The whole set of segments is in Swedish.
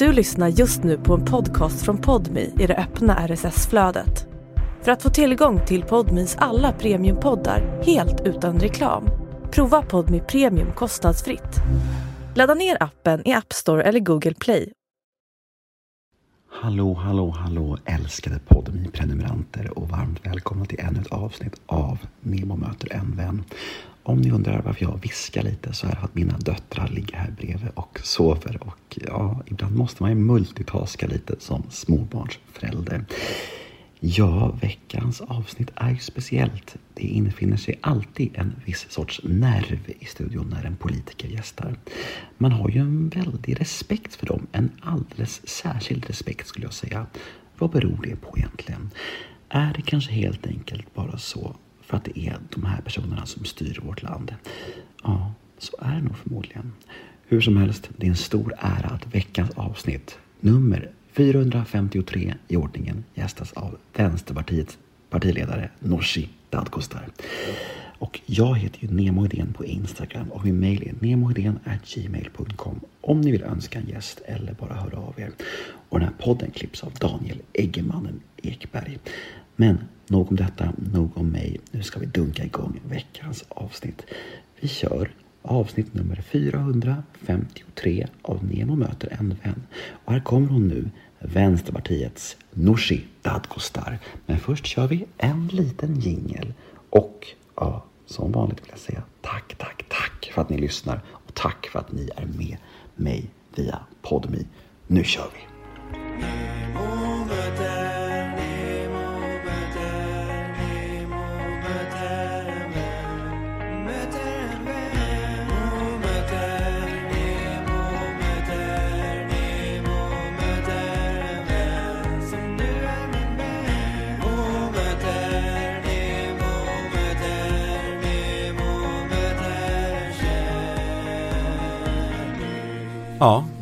Du lyssnar just nu på en podcast från Podmi i det öppna RSS-flödet. För att få tillgång till Podmis alla premiumpoddar helt utan reklam, prova Podmi Premium kostnadsfritt. Ladda ner appen i App Store eller Google Play. Hallå, hallå, hallå älskade Podmi-prenumeranter och varmt välkomna till ännu ett avsnitt av Nemo möter en vän. Om ni undrar varför jag viskar lite så är det att mina döttrar ligger här bredvid och sover och ja, ibland måste man ju multitaska lite som småbarnsförälder. Ja, veckans avsnitt är ju speciellt. Det infinner sig alltid en viss sorts nerv i studion när en politiker gästar. Man har ju en väldig respekt för dem, en alldeles särskild respekt skulle jag säga. Vad beror det på egentligen? Är det kanske helt enkelt bara så för att det är de här personerna som styr vårt land? Ja, så är det nog förmodligen. Hur som helst, det är en stor ära att veckans avsnitt, nummer 453 i ordningen gästas av Vänsterpartiets partiledare Nooshi Dadgostar. Och jag heter ju Nemo Idén på Instagram och min mejl är nemoidén.gmail.com om ni vill önska en gäst eller bara höra av er. Och den här podden klipps av Daniel Eggemannen Ekberg. Men nog om detta, nog om mig. Nu ska vi dunka igång veckans avsnitt. Vi kör avsnitt nummer 453 av Nemo möter en vän. Och här kommer hon nu, Vänsterpartiets Nooshi Dadgostar. Men först kör vi en liten jingel. Och ja, som vanligt vill jag säga tack, tack, tack för att ni lyssnar. Och tack för att ni är med mig via Podmi. Nu kör vi!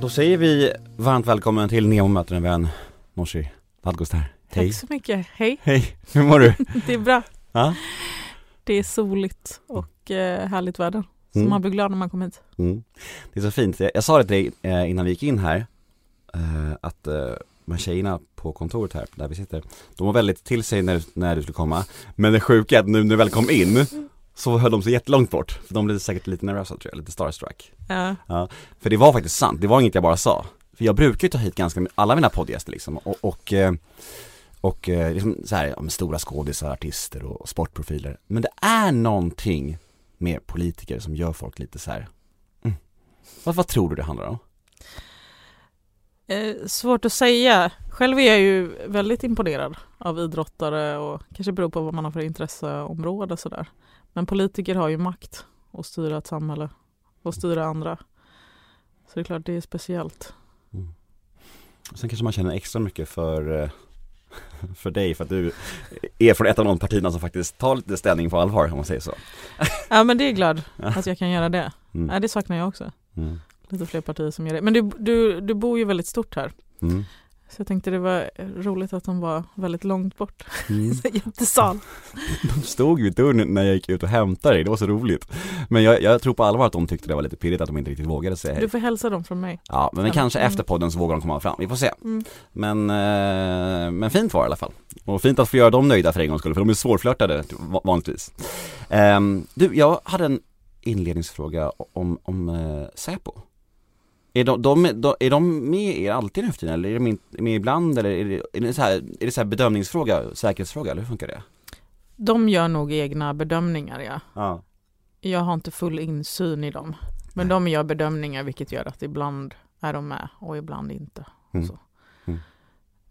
Då säger vi varmt välkommen till Nemo möter en vän, Nooshi Dadgostar. Hej. Tack så mycket. Hej. Hej, hur mår du? Det är bra. Ja? Det är soligt och eh, härligt väder. Så Mm. man blir glad när man kommer hit. Mm. Det är så fint. Jag, jag sa det till dig eh, innan vi gick in här, eh, att eh, här tjejerna på kontoret här, där vi sitter, de var väldigt till sig när, när du skulle komma. Men det sjuka är att nu när du väl kom in, så höll de sig jättelångt bort. För de blev säkert lite nervösa tror jag, lite starstruck. Ja. Ja, för det var faktiskt sant, det var inget jag bara sa. För jag brukar ju ta hit ganska alla mina poddgäster liksom och, och, eh, och eh, liksom så här, ja, stora skådisar, artister och sportprofiler. Men det är någonting med politiker som gör folk lite så här. Mm. Vad, vad tror du det handlar om? Eh, svårt att säga. Själv är jag ju väldigt imponerad av idrottare och kanske beror på vad man har för intresseområde sådär. Men politiker har ju makt att styra ett samhälle och styra andra. Så det är klart det är speciellt. Sen kanske man känner extra mycket för eh, för dig för att du är från ett av de partierna som faktiskt tar lite ställning på allvar om man säger så. Ja men det är glad att jag kan göra det. Mm. Ja, det saknar jag också. Mm. Lite fler partier som gör det. Men du, du, du bor ju väldigt stort här. Mm. Så jag tänkte det var roligt att de var väldigt långt bort. Mm. Jättesal. De stod vid dörren när jag gick ut och hämtade dig, det var så roligt Men jag, jag tror på allvar att de tyckte det var lite pirrigt att de inte riktigt vågade säga hej Du får hälsa dem från mig. Ja, men Mm. kanske efter podden så vågar de komma fram, vi får se Mm. Men, eh, men fint var det i alla fall Och fint att få göra dem nöjda för en gångs skull, för de är svårflörtade va- vanligtvis Ehm, Du, jag hade en inledningsfråga om, om eh, Säpo är de, de, de, är de med er alltid nu för tiden eller är de med ibland eller är det, är det så här, är det så bedömningsfråga, säkerhetsfråga eller hur funkar det? De gör nog egna bedömningar ja. Ja, Jag har inte full insyn i dem. Men de gör bedömningar vilket gör att ibland är de med och ibland inte. Mm. Så. Mm.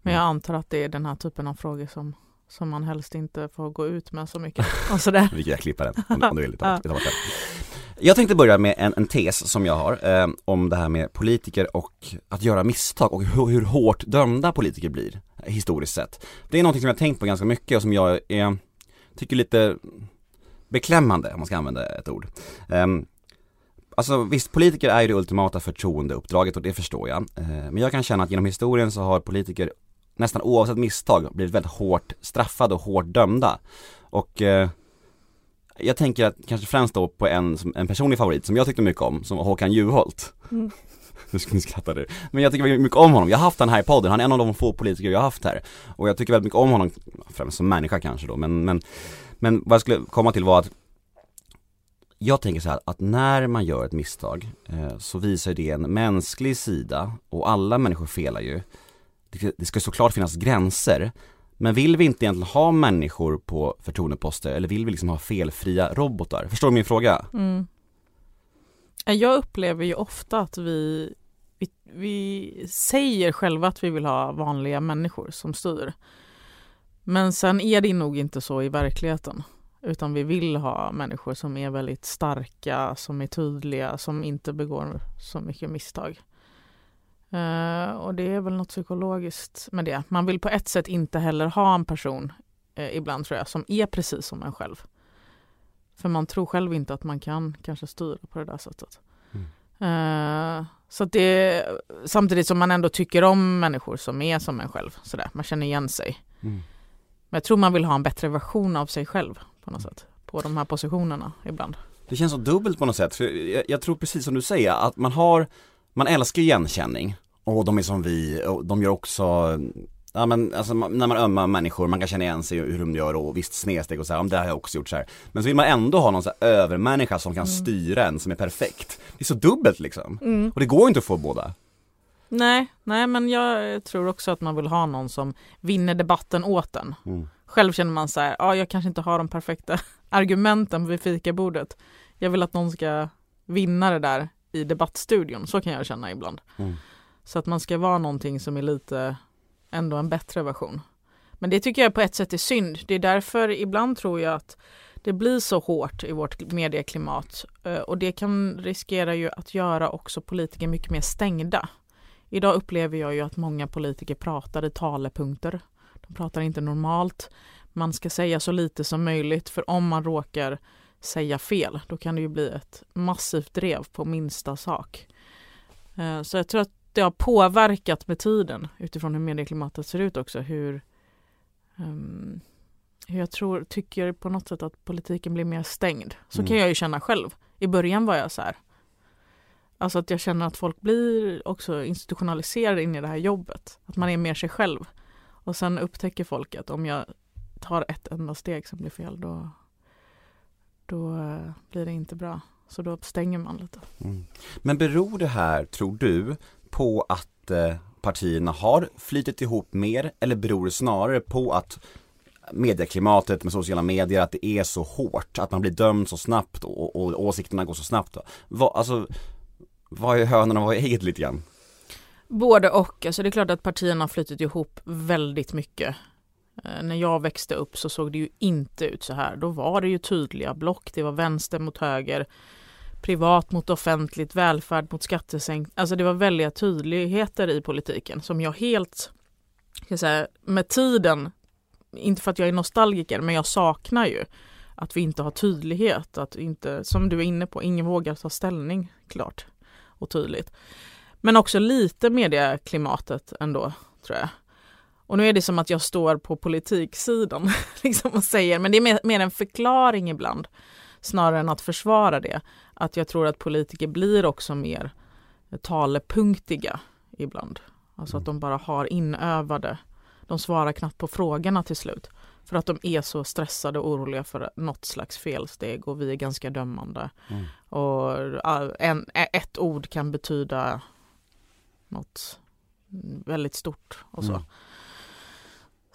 Men jag antar att det är den här typen av frågor som, som man helst inte får gå ut med så mycket. Och sådär. Vi kan klippa den om, om du vill, vi tar bort- tar bort den. Jag tänkte börja med en, en tes som jag har eh, om det här med politiker och att göra misstag och hur, hur hårt dömda politiker blir historiskt sett. Det är någonting som jag har tänkt på ganska mycket och som jag är, tycker lite beklämmande om man ska använda ett ord. Eh, Alltså visst, politiker är ju det ultimata förtroendeuppdraget och det förstår jag. Eh, Men jag kan känna att genom historien så har politiker nästan oavsett misstag blivit väldigt hårt straffade och hårt dömda. Och eh, jag tänker att kanske främst då på en, en personlig favorit som jag tyckte mycket om, som var Håkan Juholt. Mm. Nu skrattar du. Men jag tycker väldigt mycket om honom, jag har haft han här i podden, han är en av de få politiker jag har haft här. Och jag tycker väldigt mycket om honom, främst som människa kanske då, men, men, men vad jag skulle komma till var att jag tänker så här, att när man gör ett misstag eh, så visar det en mänsklig sida och alla människor felar ju. Det, det ska såklart finnas gränser. Men vill vi inte egentligen ha människor på förtroendeposter eller vill vi liksom ha felfria robotar? Förstår du min fråga? Mm. Jag upplever ju ofta att vi, vi, vi säger själva att vi vill ha vanliga människor som styr. Men sen är det nog inte så i verkligheten. Utan vi vill ha människor som är väldigt starka, som är tydliga, som inte begår så mycket misstag. Uh, och det är väl något psykologiskt med det. Man vill på ett sätt inte heller ha en person, uh, ibland tror jag, som är precis som en själv. För man tror själv inte att man kan kanske styra på det där sättet. Mm. Uh, så det, samtidigt som man ändå tycker om människor som är som en själv, sådär, man känner igen sig. Mm. Men jag tror man vill ha en bättre version av sig själv på något sätt. På de här positionerna ibland. Det känns så dubbelt på något sätt. För jag, jag tror precis som du säger att man har, man älskar igenkänning. Och de är som vi, och de gör också Ja men alltså när man ömmar människor, man kan känna igen sig hur de gör och visst snedsteg och så här, det har jag också gjort så här. Men så vill man ändå ha någon så här övermänniska som kan mm. styra en, som är perfekt. Det är så dubbelt liksom. Mm. Och det går inte att få båda. Nej, nej men jag tror också att man vill ha någon som vinner debatten åt en. Mm. Själv känner man så här, ja jag kanske inte har de perfekta argumenten vid fikabordet. Jag vill att någon ska vinna det där i debattstudion, så kan jag känna ibland. Mm. Så att man ska vara någonting som är lite, ändå en bättre version. Men det tycker jag på ett sätt är synd. Det är därför ibland tror jag att det blir så hårt i vårt medieklimat eh, och det kan riskera ju att göra också politiker mycket mer stängda. Idag upplever jag ju att många politiker pratar i talepunkter. De pratar inte normalt. Man ska säga så lite som möjligt för om man råkar säga fel då kan det ju bli ett massivt drev på minsta sak. Eh, så jag tror att det har påverkat med tiden utifrån hur medieklimatet ser ut också. Hur, um, hur jag tror, tycker på något sätt att politiken blir mer stängd. Så mm. kan jag ju känna själv. I början var jag så här. Alltså att jag känner att folk blir också institutionaliserade in i det här jobbet. Att man är mer sig själv. Och sen upptäcker folk att om jag tar ett enda steg som blir fel då, då eh, blir det inte bra. Så då stänger man lite. Mm. Men beror det här, tror du, på att eh, partierna har flytit ihop mer eller beror det snarare på att medieklimatet med sociala medier, att det är så hårt, att man blir dömd så snabbt och, och åsikterna går så snabbt. Va, alltså, vad är hönan och vad är ägget lite grann? Både och, alltså det är klart att partierna har flyttit ihop väldigt mycket. Eh, när jag växte upp så såg det ju inte ut så här. Då var det ju tydliga block, det var vänster mot höger, privat mot offentligt, välfärd mot skattesänkning. Alltså det var väldiga tydligheter i politiken som jag helt, ska säga, med tiden, inte för att jag är nostalgiker, men jag saknar ju att vi inte har tydlighet, att inte, som du är inne på, ingen vågar ta ställning klart och tydligt. Men också lite medieklimatet ändå, tror jag. Och nu är det som att jag står på politiksidan liksom, och säger, men det är mer, mer en förklaring ibland snarare än att försvara det. Att jag tror att politiker blir också mer talepunktiga ibland. Alltså att mm. de bara har inövade, de svarar knappt på frågorna till slut. För att de är så stressade och oroliga för något slags felsteg och vi är ganska dömande. Mm. Och en, ett ord kan betyda något väldigt stort och så. Mm.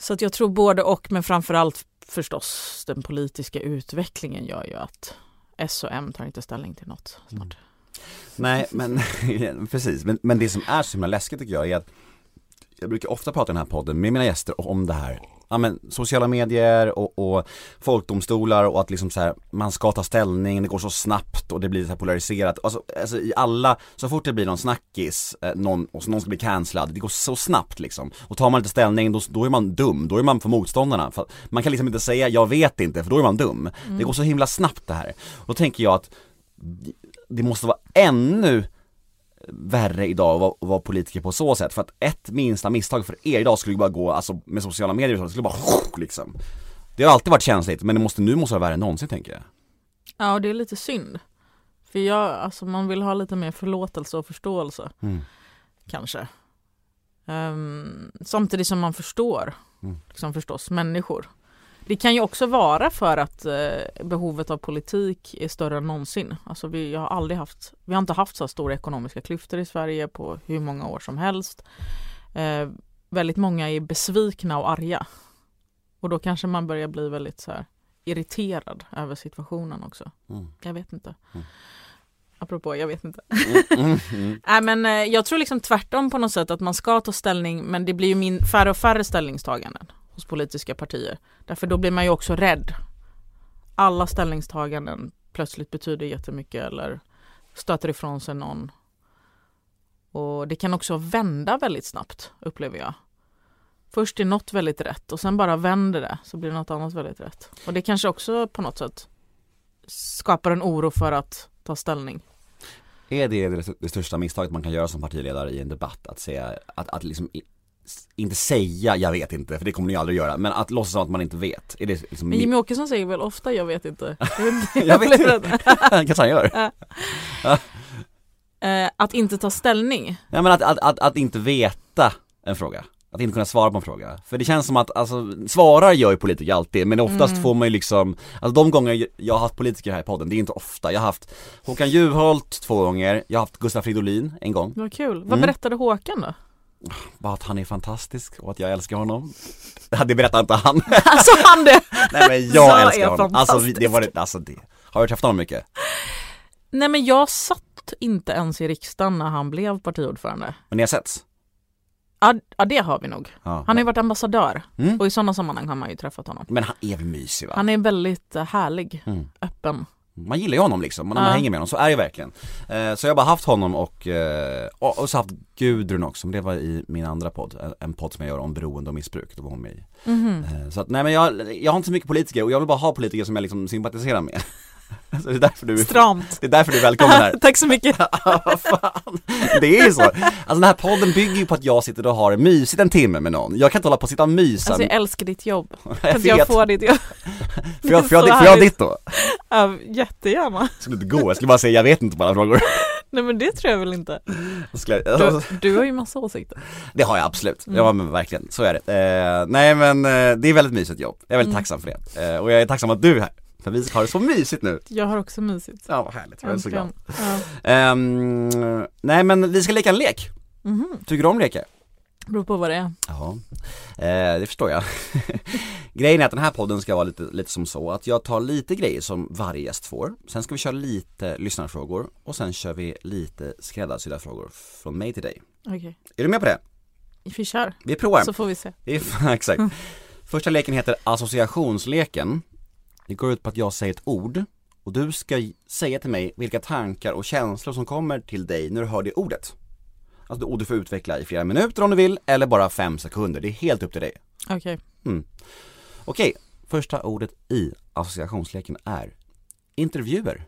Så att jag tror både och men framförallt förstås den politiska utvecklingen gör ju att S och M tar inte ställning till något snart. Mm. Nej men precis, men, men det som är så himla läskigt tycker jag är att jag brukar ofta prata i den här podden med mina gäster om det här ja, men, sociala medier och, och folkdomstolar och att liksom så här, man ska ta ställning, det går så snabbt och det blir så här polariserat. Alltså, alltså i alla, så fort det blir någon snackis, eh, någon, och så någon ska bli cancellad, det går så snabbt liksom. Och tar man inte ställning då, då är man dum, då är man för motståndarna. För man kan liksom inte säga jag vet inte för då är man dum. Mm. Det går så himla snabbt det här. Då tänker jag att det måste vara ännu värre idag att vara, politiker på så sätt. För att ett minsta misstag för er idag skulle bara gå, alltså med sociala medier det skulle bara liksom. Det har alltid varit känsligt men det måste, nu måste vara värre än någonsin tänker jag. Ja och det är lite synd. För jag, alltså man vill ha lite mer förlåtelse och förståelse Mm. kanske. Ehm, samtidigt som man förstår, Mm. liksom förstås, människor. Det kan ju också vara för att eh, behovet av politik är större än någonsin. Alltså vi har aldrig haft, vi har inte haft så stora ekonomiska klyftor i Sverige på hur många år som helst. Eh, väldigt många är besvikna och arga. Och då kanske man börjar bli väldigt så här irriterad över situationen också. Mm. Jag vet inte. Mm. Apropå, jag vet inte. Mm. Mm. Mm. Nej men eh, jag tror liksom tvärtom på något sätt att man ska ta ställning men det blir ju min, färre och färre ställningstaganden hos politiska partier. Därför då blir man ju också rädd. Alla ställningstaganden plötsligt betyder jättemycket eller stöter ifrån sig någon. Och det kan också vända väldigt snabbt upplever jag. Först är något väldigt rätt och sen bara vänder det så blir något annat väldigt rätt. Och det kanske också på något sätt skapar en oro för att ta ställning. Är det det, största misstaget man kan göra som partiledare i en debatt? Att säga, att, att liksom inte säga jag vet inte, för det kommer ni aldrig göra, men att låtsas som att man inte vet. Är det liksom Men Jimmy Åkesson säger väl ofta jag vet inte. Jag vet inte. Kanske han gör? Eh, att inte ta ställning. Ja men att, att, att, att inte veta en fråga. Att inte kunna svara på en fråga. För det känns som att, alltså, svarar gör ju politiker alltid, men oftast Mm. får man ju liksom, alltså de gånger jag har hatt politiker här i podden, det är inte ofta. Jag har haft Håkan Juholt två gånger, jag har haft Gustaf Fridolin en gång. Vad kul. Vad Mm. berättade Håkan då? Bara att han är fantastisk och att jag älskar honom. Det berättar inte han. Alltså han det? Nej men jag är älskar honom. Alltså det var det, alltså det. Har du träffat honom mycket? Nej men jag satt inte ens i riksdagen när han blev partiordförande. Men ni har setts? Ja, ja det har vi nog. Ja. Han har ju varit ambassadör Mm. och i sådana sammanhang har man ju träffat honom. Men han är väl mysig va? Han är väldigt eh, härlig, Mm. öppen. Man gillar ju honom liksom, när man Ja. hänger med honom, så är det verkligen eh, Så jag har bara haft honom och, eh, och, och så haft Gudrun också, men det var i min andra podd, en- en podd som jag gör om beroende och missbruk, då var hon med i Mhm. eh, Så att nej men jag, jag har inte så mycket politiker och jag vill bara ha politiker som jag liksom sympatiserar med Så det är därför du, Stramt. det är därför du är välkommen här Tack så mycket. Vad fan, det är ju så. Alltså den här podden bygger ju på att jag sitter och har det mysigt en timme med någon. Jag kan inte hålla på och sitta och mysa. Alltså jag älskar ditt jobb. jag inte jag vet. få ditt jobb? Får jag, får jag, får jag ditt då? Ja, jättegärna. Jag skulle inte gå, jag skulle bara säga jag vet inte på alla frågor. Nej men det tror jag väl inte. Du, du har ju massa åsikter. Det har jag absolut, Mm. ja men verkligen, så är det. Eh, nej men eh, det är väldigt mysigt jobb, jag är väldigt Mm. tacksam för det. Eh, och jag är tacksam att du är här, för vi har det så mysigt nu. Jag har också mysigt. Ja vad härligt, jag är så glad. Ja. Ehm, nej men vi ska leka en lek, Mhm. tycker du om lekar? Beror på vad det är. Ja, eh, det förstår jag. Grejen är att den här podden ska vara lite, lite som så att jag tar lite grejer som varje gäst får, sen ska vi köra lite lyssnarfrågor och sen kör vi lite skräddarsydda frågor från mig till dig. Okej, Är du med på det? vi kör. Vi provar. Så får vi se. Exakt. Första leken heter associationsleken. Det går ut på att jag säger ett ord och du ska säga till mig vilka tankar och känslor som kommer till dig när du hör det ordet. Alltså, och du får utveckla i flera minuter om du vill, eller bara fem sekunder. Det är helt upp till dig. Okej. Mm. Okej, första ordet i associationsleken är intervjuer.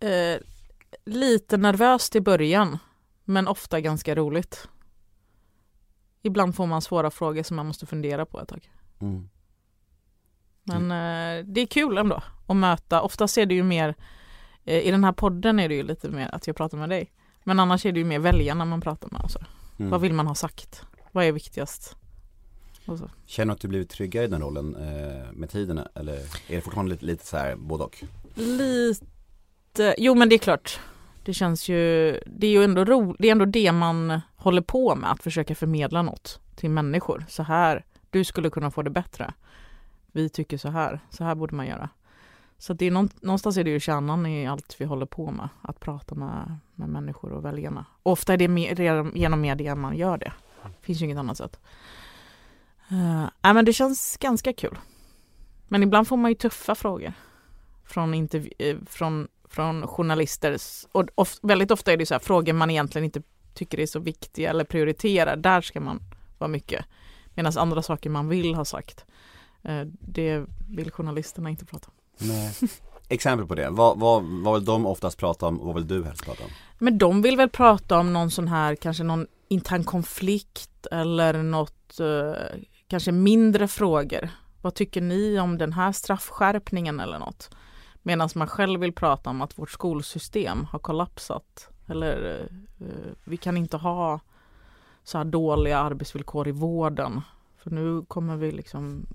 Eh, lite nervöst i början, men ofta ganska roligt. Ibland får man svåra frågor som man måste fundera på ett tag. Mm. Men eh, det är kul ändå att möta. Oftast är det ju mer, eh, i den här podden är det ju lite mer att jag pratar med dig. Men annars är det ju mer väljarna man pratar med. Och så. Mm. Vad vill man ha sagt? Vad är viktigast? Känner du att du blivit tryggare i den rollen eh, med tiden eller är det fortfarande lite, lite så här både och? Lite, jo men det är klart. Det känns ju, det är ju ändå ro, det är ändå det man håller på med, att försöka förmedla något till människor. Så här, du skulle kunna få det bättre. Vi tycker så här, så här borde man göra. Så det är någon, någonstans är det ju kärnan i allt vi håller på med, att prata med, med människor och väljarna. Ofta är det me- redan genom media man gör det. Det finns ju inget annat sätt. Uh, nej, men det känns ganska kul. Men ibland får man ju tuffa frågor från, intervju- eh, från, från journalister. Och of, väldigt ofta är det så här, frågor man egentligen inte tycker är så viktiga eller prioriterar. Där ska man vara mycket. Medan andra saker man vill ha sagt, det vill journalisterna inte prata om. Nej. Exempel på det, vad, vad, vad vill de oftast prata om och vad vill du helst prata om? Men de vill väl prata om någon sån här, kanske någon intern konflikt eller något, eh, kanske mindre frågor. Vad tycker ni om den här straffskärpningen eller något? Medan man själv vill prata om att vårt skolsystem har kollapsat. Eller eh, vi kan inte ha så här dåliga arbetsvillkor i vården. För nu kommer vi liksom,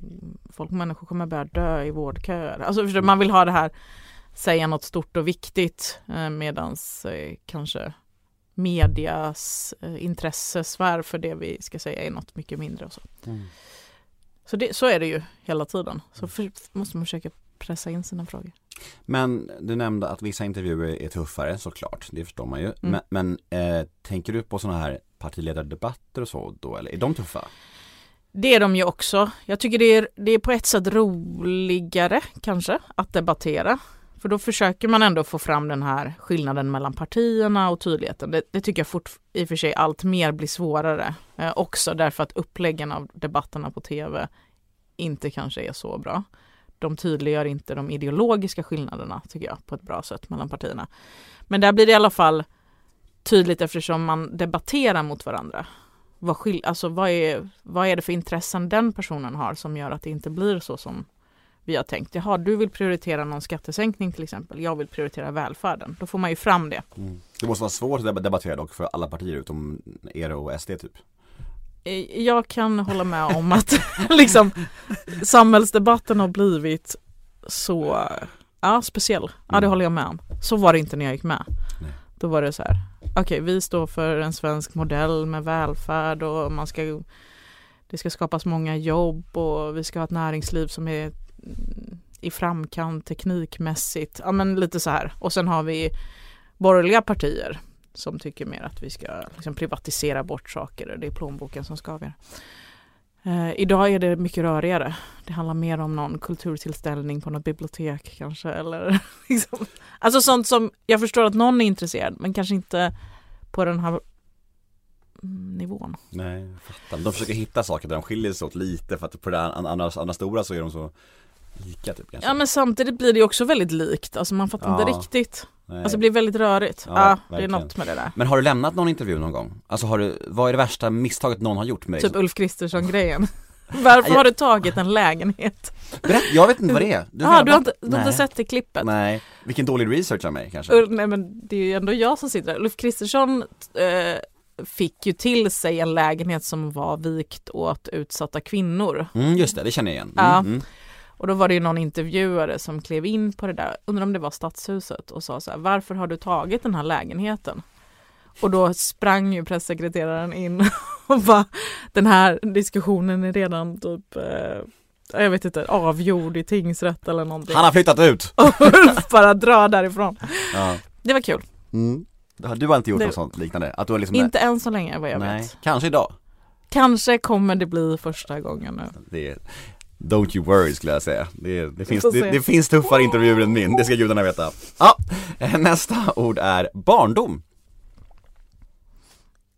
folk människor kommer börja dö i vårdköer. Alltså förstår, man vill ha det här, säga något stort och viktigt eh, medans eh, kanske medias eh, intressesfär för det vi ska säga är något mycket mindre. Och så Mm. så, det, så är det ju hela tiden. Så för, måste man försöka pressa in sina frågor. Men du nämnde att vissa intervjuer är tuffare såklart, det förstår man ju. Mm. Men, men eh, tänker du på sådana här partiledardebatter och så då, eller är de tuffa? Det är de ju också. Jag tycker det är, det är på ett sätt roligare kanske att debattera. För då försöker man ändå få fram den här skillnaden mellan partierna och tydligheten. Det, det tycker jag fort, i och för sig allt mer blir svårare. Eh, också därför att uppläggen av debatterna på tv inte kanske är så bra. De tydliggör inte de ideologiska skillnaderna tycker jag på ett bra sätt mellan partierna. Men där blir det i alla fall tydligt eftersom man debatterar mot varandra. Vad, skil- alltså, vad, är, vad är det för intressen den personen har som gör att det inte blir så som vi har tänkt. Jaha, du vill prioritera någon skattesänkning till exempel. Jag vill prioritera välfärden. Då får man ju fram det. Det måste vara svårt att deb- debattera dock för alla partier utom er och SD typ. Eh, Jag kan hålla med om att liksom, samhällsdebatten har blivit så ja, speciell. Ja, det Mm. håller jag med om. Så var det inte när jag gick med. Nej. Då var det så här, okej, vi står för en svensk modell med välfärd och man ska, det ska skapas många jobb och vi ska ha ett näringsliv som är i framkant teknikmässigt. Ja, men lite så här. Och sen har vi borgerliga partier som tycker mer att vi ska liksom privatisera bort saker och det är plånboken som ska avgöra. Eh, idag är det mycket rörigare. Det handlar mer om någon kulturtillställning på något bibliotek kanske. Eller liksom. Alltså sånt som jag förstår att någon är intresserad men kanske inte på den här nivån. Nej, jag fattar. De försöker hitta saker där de skiljer sig åt lite för att på det andra, andra stora så är de så lika typ kanske. Ja men samtidigt blir det också väldigt likt. Alltså man fattar inte Ja. riktigt. Nej. Alltså det blir väldigt rörigt. Ja, Ja, det är något med det där. Men har du lämnat någon intervju någon gång? Alltså har du, vad är det värsta misstaget någon har gjort med dig? Typ Ulf Kristersson-grejen. Varför Jag- har du tagit en lägenhet? Berätta, jag vet inte vad det är. Du Jaha, du har inte, du har inte sett det klippet? Nej, vilken dålig research av mig kanske. Ul- Nej men det är ju ändå jag som sitter där. Ulf Kristersson eh, fick ju till sig en lägenhet som var vikt åt utsatta kvinnor. Mm, just det, det känner jag igen. Mm, Ja. mm. Och då var det ju någon intervjuare som klev in på det där, undrar om det var Stadshuset och sa så här, varför har du tagit den här lägenheten? Och då sprang ju pressekreteraren in och bara, den här diskussionen är redan typ, eh, jag vet inte, avgjord i tingsrätt eller någonting. Han har flyttat ut! Och Ulf bara dra därifrån. Ja. Det var kul. Mm. Du har inte gjort Det- något sånt liknande? Att du har liksom Inte än så länge vad jag Nej, vet. kanske idag. Kanske kommer det bli första gången nu. Det don't you worry skulle jag säga. Det, det, finns, det, det finns tuffare intervjuer än min, det ska gudarna veta. Ja, nästa ord är barndom.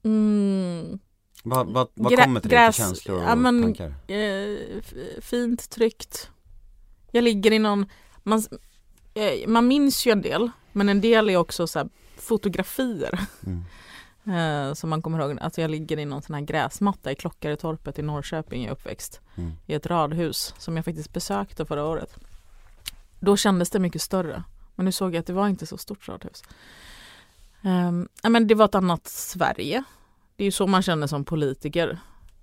Mm. Vad, vad, vad Grä- kommer till dig för känslor och ja, men- tankar? Eh, fint, tryggt. Jag ligger i någon, man, eh, man minns ju en del, men en del är också så här fotografier. Mm. Eh, som man kommer ihåg, att jag ligger i någon sån här gräsmatta i Klockaretorpet i Norrköping, jag är uppväxt. Mm. I ett radhus som jag faktiskt besökte förra året. Då kändes det mycket större. Men nu såg jag att det var inte så stort radhus. Um, men det var ett annat Sverige. Det är ju så man känner som politiker.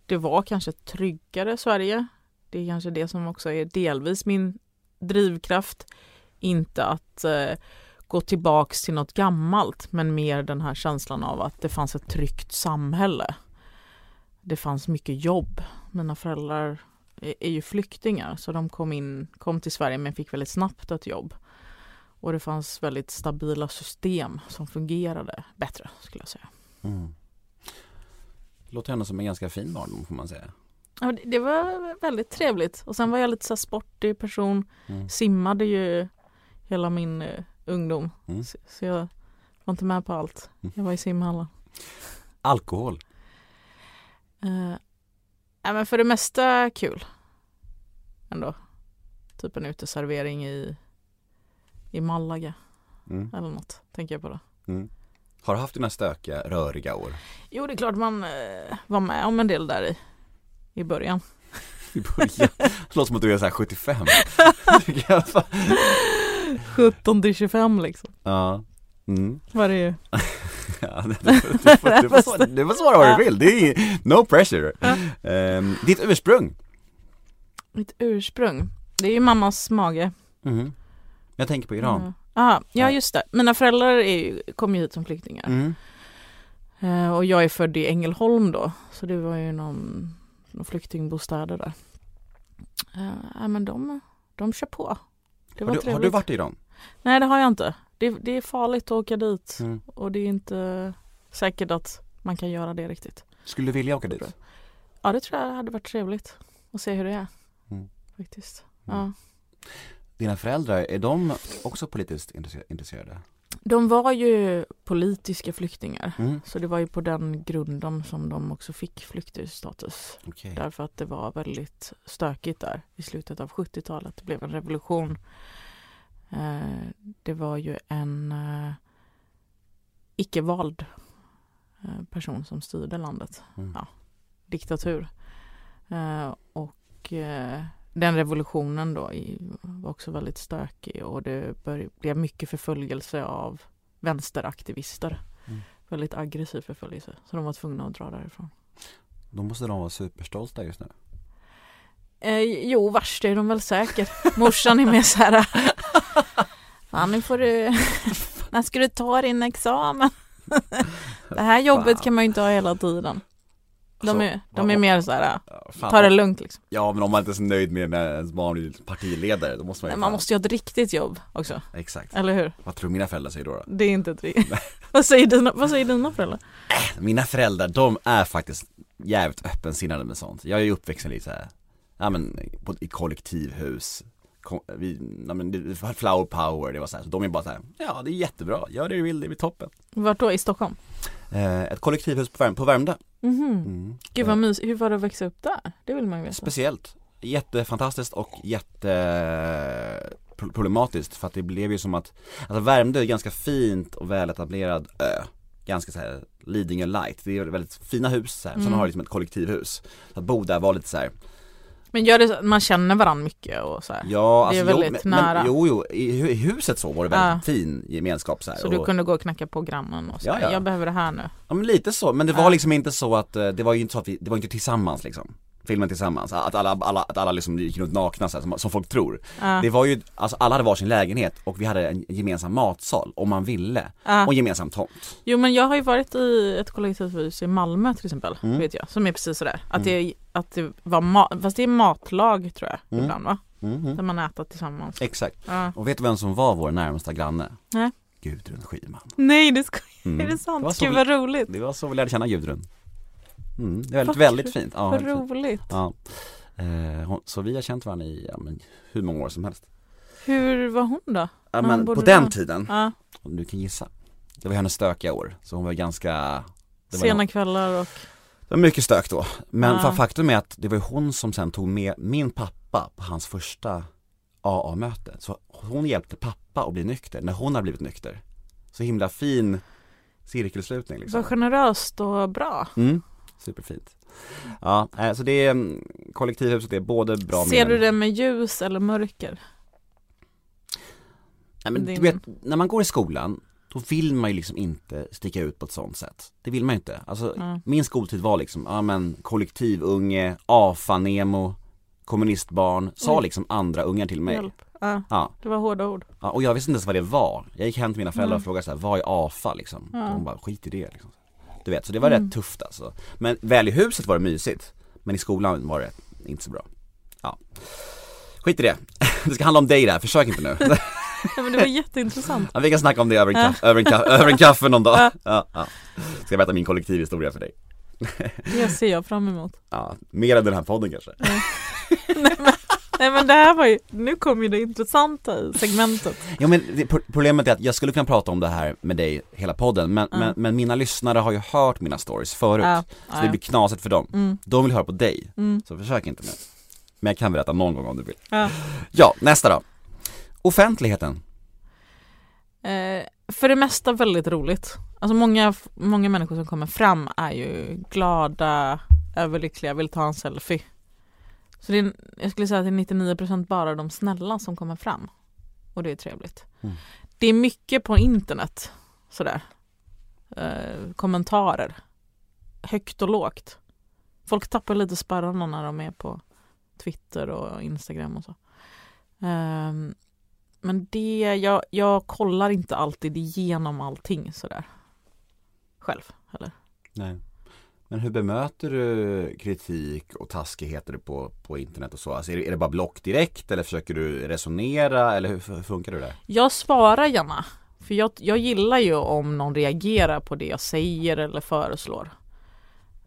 Det var kanske ett tryggare Sverige. Det är kanske det som också är delvis min drivkraft. Inte att eh, gå tillbaks till något gammalt men mer den här känslan av att det fanns ett tryggt samhälle. Det fanns mycket jobb. Mina föräldrar är, ju flyktingar så de kom, in, kom till Sverige men fick väldigt snabbt ett jobb. Och det fanns väldigt stabila system som fungerade bättre skulle jag säga. Mm. Låter ändå som en ganska fin barndom får man säga. Ja, det, det var väldigt trevligt och sen var jag lite så sportig person. Mm. Simmade ju hela min eh, ungdom. Mm. Så, så jag var inte med på allt. Mm. Jag var i simhallen. Alkohol. Uh, ja, men för det mesta kul. Ändå. Typ en uteservering i, i Malaga Mm. eller något. Tänker jag på det. Mm. Har du haft dina stökiga, röriga år? Jo, det är klart man eh, var med om en del där i, i början. I början? Det låter som att du är såhär 75 17 till 25 liksom. Ja. Mm. Vad det är. Ja, du, får, svara- du får svara vad du vill, det är no pressure. Ehm, ditt ursprung? Mitt ursprung. Det är ju mammas mage. Mhm. Jag tänker på Iran. Mm. Aha, ja Ja. just det. Mina föräldrar är ju, kom ju hit som flyktingar. Mm. Eh, och jag är född i Ängelholm då. Så det var ju någon, någon flyktingbostäder där. Eh, ja men de, de kör på. Det var Har, du, trevligt. har du varit i Iran? Nej det har jag inte. Det, det är farligt att åka dit. Mm. Och det är inte säkert att man kan göra det riktigt. Skulle du vilja åka dit? Ja det tror jag hade varit trevligt. Att se hur det är. Mm. Faktiskt. Mm. Ja. Dina föräldrar, är de också politiskt intresse- intresserade? De var ju politiska flyktingar. Mm. Så det var ju på den grunden som de också fick flyktingstatus. Okej. Därför att det var väldigt stökigt där i slutet av 70-talet. Det blev en revolution. Eh, Det var ju en eh, icke-vald eh, person som styrde landet. Mm. Ja. Diktatur. Och den revolutionen då var också väldigt stökig och det blev mycket förföljelse av vänsteraktivister. Mm. Väldigt aggressiv förföljelse. Så de var tvungna att dra därifrån. Då måste de vara superstolta just nu. Eh, jo, värst är de väl säkert. Morsan är mer så här. Fan, nu får du. När ska du ta din examen? Det här jobbet Fan. kan man ju inte ha hela tiden. De Alltså, är, de är mer så här. Ja, fan. Ta det lugnt liksom. Ja men om man inte är så nöjd med när ens barn blir partiledare då måste man ju Man måste ju ha ett riktigt jobb också. Exakt. Eller hur? Vad tror mina föräldrar säger då? då? Det är inte ett riktigt. vad, säger dina, vad säger dina föräldrar? Mina föräldrar, de är faktiskt jävligt öppensinnade med sånt. Jag är ju uppvuxen lite så här, ja men på, i kollektivhus, vi, ja, men det, flower power, det var så här, så de är bara så här, ja det är jättebra, gör det du vill, det blir toppen. Vart då? I Stockholm? Eh, ett kollektivhus på, Värm, på Värmdö. Mhm. Mm. Gud vad mysigt. Hur var det att växa upp där? Det vill man ju veta. Speciellt, jättefantastiskt och jätteproblematiskt för att det blev ju som att, alltså Värmdö är ganska fint och väletablerad ö Ganska såhär Lidingö light, det är väldigt fina hus så här. sen Mm. har det liksom ett kollektivhus Så att bo där var lite så här. Men gör det så man känner varandra mycket och så här? ja Det är alltså, väldigt jo, nära. Men, jo, jo, i, i huset så var det väldigt fin gemenskap så här. Så du och, kunde gå och knacka på grannen och säga Ja, ja. jag behöver det här nu. Ja men lite så, men det var Ja. liksom inte så att, eh, det var ju inte så att vi, det var inte tillsammans liksom Filmen tillsammans, att alla, alla, att alla liksom gick runt nakna så här, som, som folk tror Ja. Det var ju, alltså alla hade varsin lägenhet och vi hade en gemensam matsal om man ville Ja. och en gemensam tomt Jo men jag har ju varit i ett kollektivhus i Malmö till exempel, Mm. vet jag, som är precis sådär. Att, Mm. det, att det var mat, fast det är matlag tror jag Mm. ibland va? Mhm. Där man äter tillsammans. Exakt, Ja. och vet du vem som var vår närmsta granne? Nej. Gudrun Schyman Nej det ska, Mm. är det Det var sant? så Gud vi- vad roligt. Det var så vi lärde känna Gudrun mm, Det är väldigt, Vad väldigt fint. Ja, vad roligt. ja. Eh, Så vi har känt varandra i, ja, men, hur många år som helst. Hur var hon då? Ja men på den vara- tiden, Ja. du kan gissa. Det var hennes stökiga år, så hon var ganska det var, Sena kvällar och det var mycket stök då, men Ja. fa- faktum är att det var hon som sen tog med min pappa på hans första AA-möte Så hon hjälpte pappa att bli nykter när hon har blivit nykter. Så himla fin cirkelslutning liksom. Var generöst och bra. Mm, superfint. Ja, eh, så det är mm, kollektivhuset, är både bra Ser du det med ljus eller mörker? Nej, men din- du vet, när man går i skolan, då vill man ju liksom inte sticka ut på ett sånt sätt. Det vill man ju inte. Alltså, Ja. min skoltid var liksom, ja men kollektivunge, AFA-nemo, kommunistbarn, sa Oj. liksom andra ungar till mig. Hjälp. Ja, Ja, det var hårda ord. ja, och jag visste inte ens vad det var. Jag gick hem till mina föräldrar och Mm. frågade så här, vad är AFA liksom? Ja. Och de bara, skit i det liksom. Du vet, så det var Mm. rätt tufft alltså. Men väl i huset var det mysigt, men i skolan var det inte så bra. Ja. Skit i det. Det ska handla om dig där, försök inte nu. Ja, men det var jätteintressant. Ja, vi kan snacka om det över en, Ja. kaffe, över en, kaffe, över en kaffe någon dag. Ja. Ja, ja. Ska jag berätta min kollektivhistoria för dig? Det ser jag fram emot. Ja, mer än den här podden kanske. Nej men, nej men det här var ju, nu kom ju det intressanta i segmentet. Jo men det, pro- problemet är att jag skulle kunna prata om det här med dig hela podden men, Ja. men, men mina lyssnare har ju hört mina stories förut. Ja, Så det blir knasigt för dem. Mm, De vill höra på dig, mm, så försök inte nu. Men jag kan berätta någon gång om du vill. ja. Ja, nästa då. Offentligheten. Eh, för det mesta väldigt roligt. Alltså många, många människor som kommer fram är ju glada, överlyckliga, vill ta en selfie. Så det är, jag skulle säga att det är 99% bara de snälla som kommer fram. och det är trevligt. Mm. Det är mycket på internet sådär. Eh, kommentarer. Högt och lågt. Folk tappar lite spärrarna när de är på Twitter och Instagram och så. Ehm, men det, jag, jag kollar inte alltid igenom allting sådär. Själv heller. Nej. Men hur bemöter du kritik och taskigheter på, på internet och så? Alltså är, det, är det bara block direkt eller försöker du resonera eller hur, hur funkar det där? Jag svarar gärna. För jag, jag gillar ju om någon reagerar på det jag säger eller föreslår.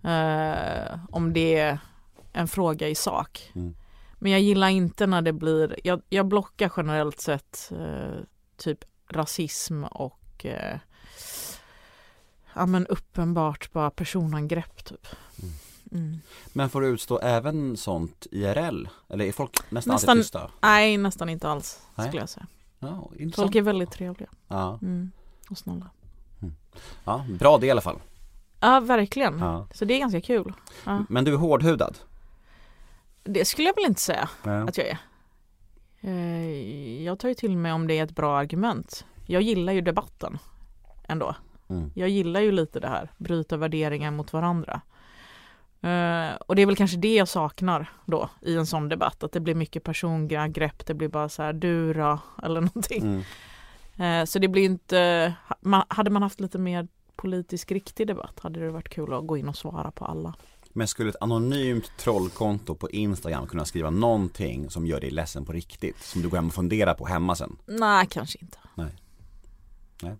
Eh, om det är en fråga i sak. Mm. Men jag gillar inte när det blir, jag, jag blockar generellt sett eh, typ rasism och eh, ja men uppenbart bara personangrepp typ. Mm. Men får du utstå även sånt IRL? Eller är folk nästan, Nästan- alltid tysta? Nej nästan inte alls Nej. skulle jag säga. Ja. Folk är väldigt trevliga Ja. mm. och snälla. ja, bra det i alla fall. Ja verkligen. Ja. Så det är ganska kul. Ja. Men du är hårdhudad? Det skulle jag väl inte säga Ja. att jag är. Eh, Jag tar ju till mig om det är ett bra argument. Jag gillar ju debatten ändå. Mm. Jag gillar ju lite det här, bryta värderingar mot varandra. Eh, och det är väl kanske det jag saknar då i en sån debatt, att det blir mycket personangrepp, det blir bara så här du då, eller någonting. Mm. Eh, så det blir inte, man, hade man haft lite mer politisk riktig debatt hade det varit kul att gå in och svara på alla. Men skulle ett anonymt trollkonto på Instagram kunna skriva någonting som gör dig ledsen på riktigt? Som du går hem och funderar på hemma sen? Nej, kanske inte. Nej,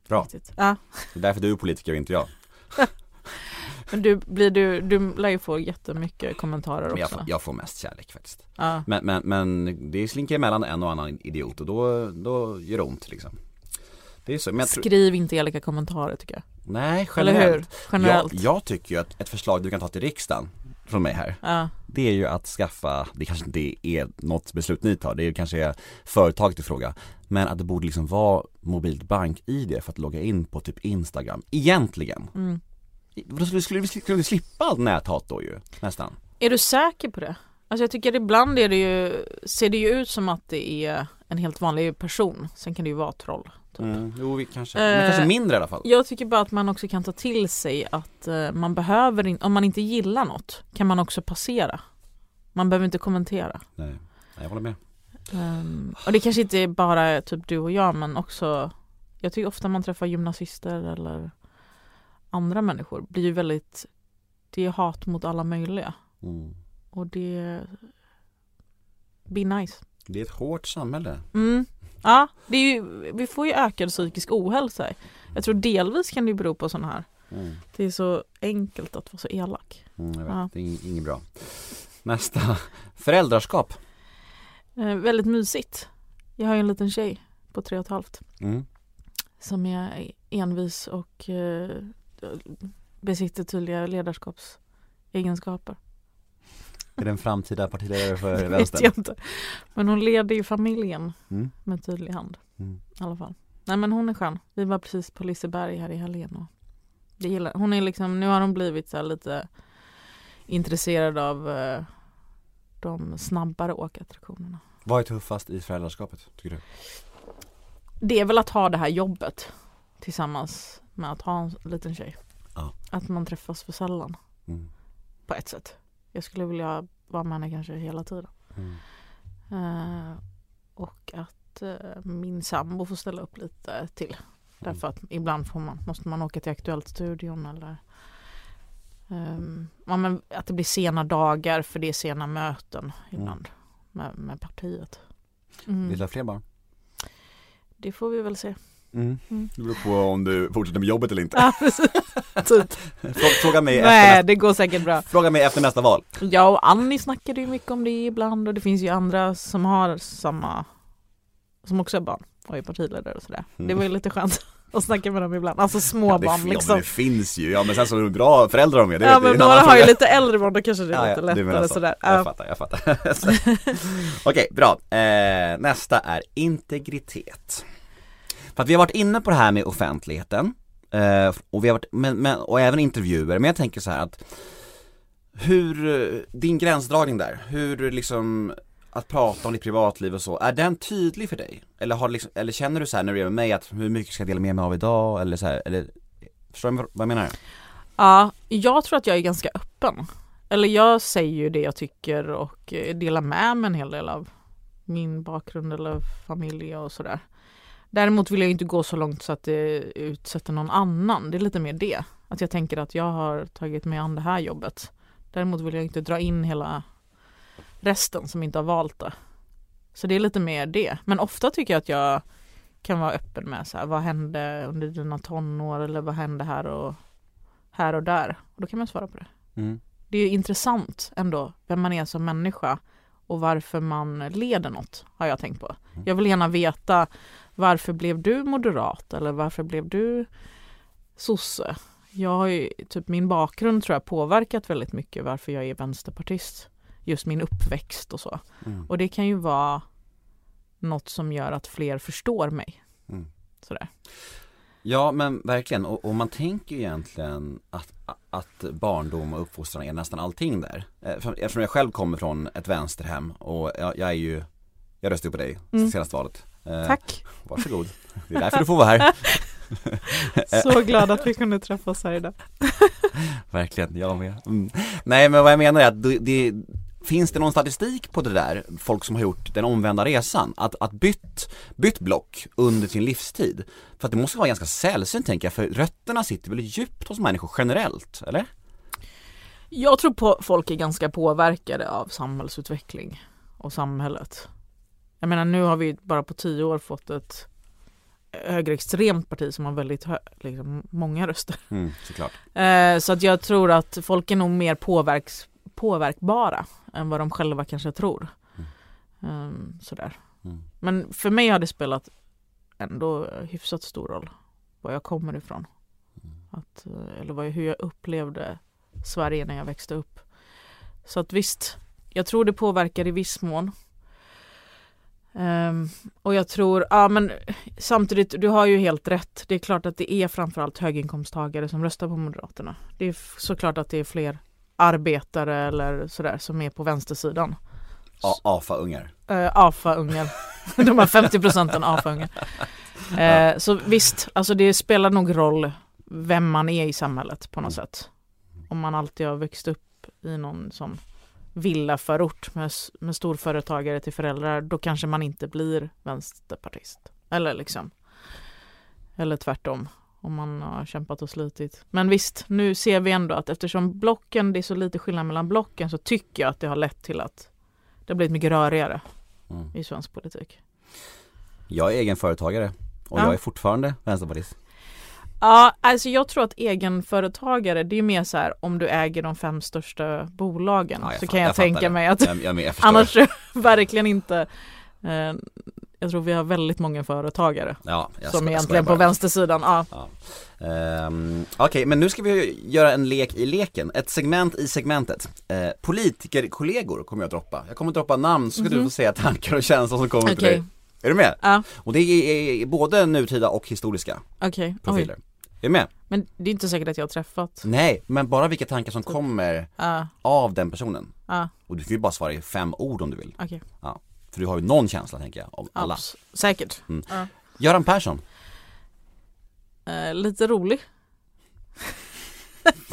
bra. Riktigt. Ja. Det är därför du är politiker och inte jag. Men du, blir du, du lär ju få jättemycket kommentarer Men jag, också. får, jag får mest kärlek faktiskt. Ja. Men, men, men det slinker emellan en och annan idiot och då, då gör det ont liksom. Det är så, men Skriv inte elaka kommentarer tycker jag. nej Eller hur? generellt. Generellt. Jag, jag tycker ju att ett förslag du kan ta till riksdagen från mig här Ja. Det är ju att skaffa, det kanske inte är något beslut ni tar, det är kanske är företaget i fråga Men att det borde liksom vara mobilt bank-id för att logga in på typ Instagram, egentligen Mm. Då skulle, skulle skulle vi slippa allt näthat då ju, nästan Är du säker på det? Alltså jag tycker ibland är det ju, ser det ju ut som att det är en helt vanlig person. Sen kan det ju vara troll. Typ. mm, Jo, vi kanske, Eh, men kanske mindre i alla fall Jag tycker bara att man också kan ta till sig att eh, man behöver in, om man inte gillar något kan man också passera. Man behöver inte kommentera. Nej, Nej, jag håller med Ehm, och det kanske inte är bara typ du och jag men också Jag tycker ofta man träffar gymnasister eller andra människor blir ju väldigt Det är hat mot alla möjliga mm. och det Be nice. Det är ett hårt samhälle Mm. Ja, det är ju, vi får ju ökad psykisk ohälsa. Jag tror delvis kan det bero på sådana här. mm. Det är så enkelt att vara så elak. Mm, jag vet, Ja. det är ing- inget bra Nästa, föräldraskap Eh, väldigt mysigt. Jag har ju en liten tjej på tre och ett halvt mm. som är envis och eh, besitter tydliga ledarskapsegenskaper. Är det en framtida partiledare för Det vet vänstern? jag inte. Men hon leder ju familjen Mm. med tydlig hand Mm. i alla fall. Nej men hon är skön. Vi var precis på Liseberg här i helgen och det gillar hon. är liksom, nu har hon blivit så lite intresserad av eh, de snabbare åkattraktionerna. Vad är tuffast i föräldraskapet, tycker du? Det är väl att ha det här jobbet tillsammans med att ha en liten tjej. Ja. Att man träffas för sällan Mm. på ett sätt. Jag skulle vilja vara med henne kanske hela tiden. Mm. Eh, och att eh, min sambo får ställa upp lite till. Därför att ibland får man, måste man åka till Aktuellt-studion eller ehm, ja, men att det blir sena dagar för det är sena möten ibland med, med partiet. Mm. Vill du ha fler barn? Det får vi väl se. Mm. Mm. Det beror på om du fortsätter med jobbet eller inte. Ja, precis. Typ. Fråga, mig efter Nej, nästa, det går säkert bra. fråga mig efter nästa val. Jag och Annie snackade ju mycket om det ibland och det finns ju andra som har samma som också är barn och är partiledare och sådär. Mm. Det var ju lite skönt att snacka med dem ibland, alltså små Ja, det, liksom. ja, det finns ju, ja men sen så hur bra föräldrar de är, det Ja men det är en några har ju lite äldre barn, då kanske det är Ja, ja, lite menar lättare så. sådär. Jag Ja. fattar, jag fattar. Okej, bra. Eh, nästa är integritet. För att vi har varit inne på det här med offentligheten, eh, och vi har varit, men, men, och även intervjuer, men jag tänker så här att hur, eh, din gränsdragning där, hur liksom att prata om ditt privatliv och så, är den tydlig för dig? Eller, har liksom, eller känner du så här när du är med mig att hur mycket ska jag dela med mig av idag? Eller så här, eller Förstår du vad jag menar? Ja, jag tror att jag är ganska öppen. Eller jag säger ju det jag tycker och eh, delar med mig en hel del av min bakgrund eller familj och sådär. Däremot vill jag inte gå så långt så att det utsätter någon annan. Det är lite mer det. Att jag tänker att jag har tagit mig an det här jobbet. Däremot vill jag inte dra in hela resten som inte har valt det. Så det är lite mer det. Men ofta tycker jag att jag kan vara öppen med så här, vad hände under dina tonår eller vad hände här och här och där. Och då kan man svara på det. Mm. Det är intressant ändå vem man är som människa och varför man leder något har jag tänkt på. Mm. Jag vill gärna veta varför blev du moderat eller varför blev du sosse? Jag har ju, typ min bakgrund tror jag påverkat väldigt mycket varför jag är vänsterpartist. Just min uppväxt och så. Mm. Och det kan ju vara något som gör att fler förstår mig. Mm. Sådär. Ja men verkligen, och, och man tänker ju egentligen att, att barndom och uppfostran är nästan allting där. Eh, Eftersom jag själv kommer från ett vänsterhem och jag, jag är ju, jag röstade på dig Mm. senaste valet. Eh, Tack! Varsågod, det är därför du får vara här. Så glad att vi kunde träffas här idag. Verkligen, jag med. Mm. Nej men vad jag menar är att det, det, finns det någon statistik på det där, folk som har gjort den omvända resan? Att, att bytt, bytt block under sin livstid? För att det måste vara ganska sällsynt tänker jag, för rötterna sitter väl djupt hos människor generellt, eller? Jag tror på folk är ganska påverkade av samhällsutveckling och samhället. Jag menar nu har vi bara på tio år fått ett högerextremt parti som har väldigt hö- liksom, många röster. Mm. Eh, så att jag tror att folk är nog mer påverks, påverkbara än vad de själva kanske tror. Ehm, sådär. Mm. Men för mig har det spelat ändå hyfsat stor roll var jag kommer ifrån. Att, eh, eller vad, hur jag upplevde Sverige när jag växte upp. Så att visst, jag tror det påverkar i viss mån. Ehm, och jag tror, ja men samtidigt, du har ju helt rätt. Det är klart att det är framförallt höginkomsttagare som röstar på Moderaterna. Det är såklart att det är fler arbetare eller sådär som är på vänstersidan. AFA-ungar. Uh, AFA-ungar. De här 50 procenten AFA-ungar. Eh, så visst, alltså det spelar nog roll vem man är i samhället på något sätt. Om man alltid har växt upp i någon sån villaförort med, med storföretagare till föräldrar, då kanske man inte blir vänsterpartist. Eller liksom. Eller tvärtom. Om man har kämpat och slitit. Men visst, nu ser vi ändå att eftersom blocken, det är så lite skillnad mellan blocken så tycker jag att det har lett till att det har blivit mycket rörigare Mm. i svensk politik. Jag är egen företagare och Ja. jag är fortfarande vänsterpartist. Ja, alltså jag tror att egenföretagare, det är mer så här om du äger de fem största bolagen Ja, så fa- kan jag, jag tänka det. mig att Jag, jag, jag annars verkligen inte eh, jag tror vi har väldigt många företagare ja, som egentligen på vänstersidan, ja. Ja. Ehm, Okej, men nu ska vi göra en lek i leken, ett segment i segmentet. Uh, politikerkollegor kommer jag droppa. Jag kommer droppa namn så ska du Mhm. få säga tankar och känslor som kommer till Okej, dig. Är du med? ja, Och det är, både nutida och historiska. Oj. profiler. Är du med? Men det är inte säkert att jag har träffat. Nej, men bara vilka tankar som kommer Ja, av den personen. ja, Och du kan ju bara svara i fem ord om du vill. okej. För du har ju någon känsla tänker jag, om alla. s- Säkert. Mm. Göran Persson. Eh, lite rolig.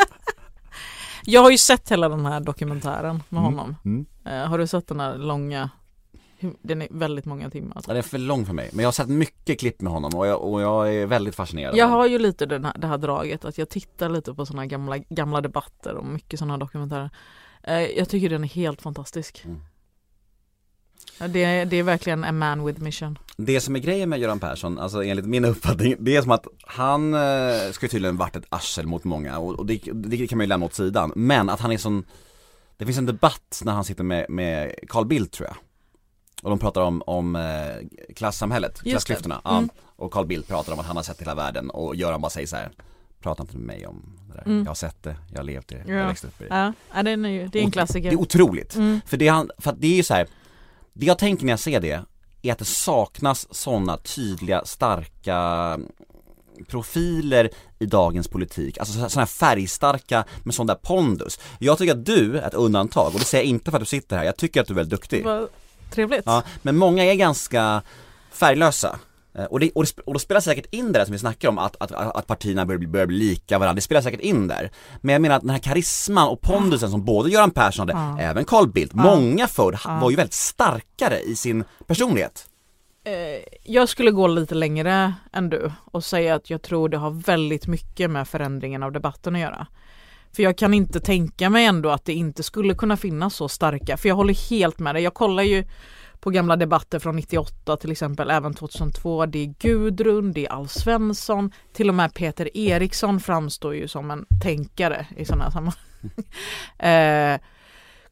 jag har ju sett hela den här dokumentären med Mm. honom. Mm. Eh, har du sett den här långa? Den är väldigt många timmar. Ja, det är för lång för mig, men jag har sett mycket klipp med honom och jag, och jag är väldigt fascinerad Jag har ju lite den här, det här draget att jag tittar lite på sådana gamla, gamla debatter och mycket sådana dokumentärer. Eh, jag tycker den är helt fantastisk. Mm. Det, är- det är verkligen a man with mission. Det som är grejen med Göran Persson, alltså enligt min uppfattning, det är som att han eh, ska tydligen varit ett arsel mot många och, och det, det kan man ju lämna åt sidan, men att han är sån Det finns en debatt när han sitter med, med Carl Bildt tror jag Och de pratar om, om eh, klassamhället, det. klassklyftorna, ja, Mm. och Carl Bildt pratar om att han har sett hela världen och Göran bara säger så här Prata inte med mig om det där, Mm. jag har sett det, jag har levt det, Ja. jag växte upp i det Ja, den är ju, det är en klassiker. Det är otroligt, Mm. för det, han, för det är ju så här. Det jag tänker när jag ser det är att det saknas sådana tydliga, starka profiler i dagens politik, alltså sådana här färgstarka med sån där pondus. Jag tycker att du är ett undantag och det säger jag inte för att du sitter här, jag tycker att du är väldigt duktig. Trevligt. Ja, men många är ganska färglösa. Eh, Och, det, och, det, och då spelar säkert in det där som vi snackar om, att, att, att partierna börjar bli, börjar bli lika varandra, det spelar säkert in där. Men jag menar att den här karisman och pondusen som både Göran Persson hade, Ja. även Carl Bildt, Ja. många förr Ja. var ju väldigt starkare i sin personlighet. Eh, Jag skulle gå lite längre än du och säga att jag tror det har väldigt mycket med förändringen av debatten att göra. För jag kan inte tänka mig ändå att det inte skulle kunna finnas så starka, för jag håller helt med dig. Jag kollar ju på gamla debatter från 98 till exempel, även 2002. Det är Gudrun, det är Alf Svensson, till och med Peter Eriksson framstår ju som en tänkare i sådana här sammanhang. eh,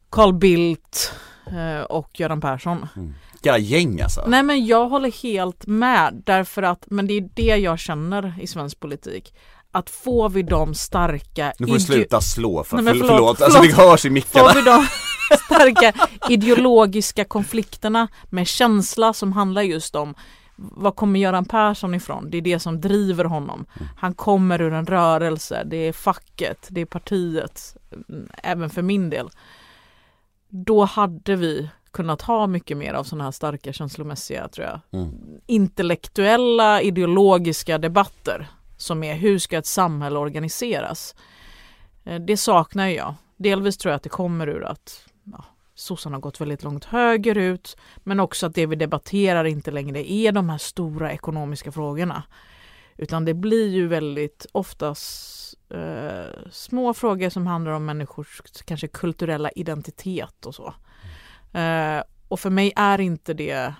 Carl Bildt eh, och Göran Persson. Jävla gäng alltså. Nej men jag håller helt med därför att, men det är det jag känner i svensk politik. Att får vi de starka Nu får du sluta slå för, Nej, men för, förlåt, förlåt, alltså förlåt. det hörs i mickarna. Får vi de starka ideologiska konflikterna med känsla som handlar just om vad kommer Göran Persson ifrån? Det är det som driver honom. Han kommer ur en rörelse, det är facket, det är partiet, mm, även för min del. Då hade vi kunnat ha mycket mer av sådana här starka känslomässiga, tror jag, Mm. intellektuella, ideologiska debatter som är hur ska ett samhälle organiseras? Eh, Det saknar jag. Delvis tror jag att det kommer ur att ja, sossarna har gått väldigt långt högerut men också att det vi debatterar inte längre är de här stora ekonomiska frågorna. Utan det blir ju väldigt oftast eh, små frågor som handlar om människors kanske kulturella identitet och så. Eh, och för mig är inte det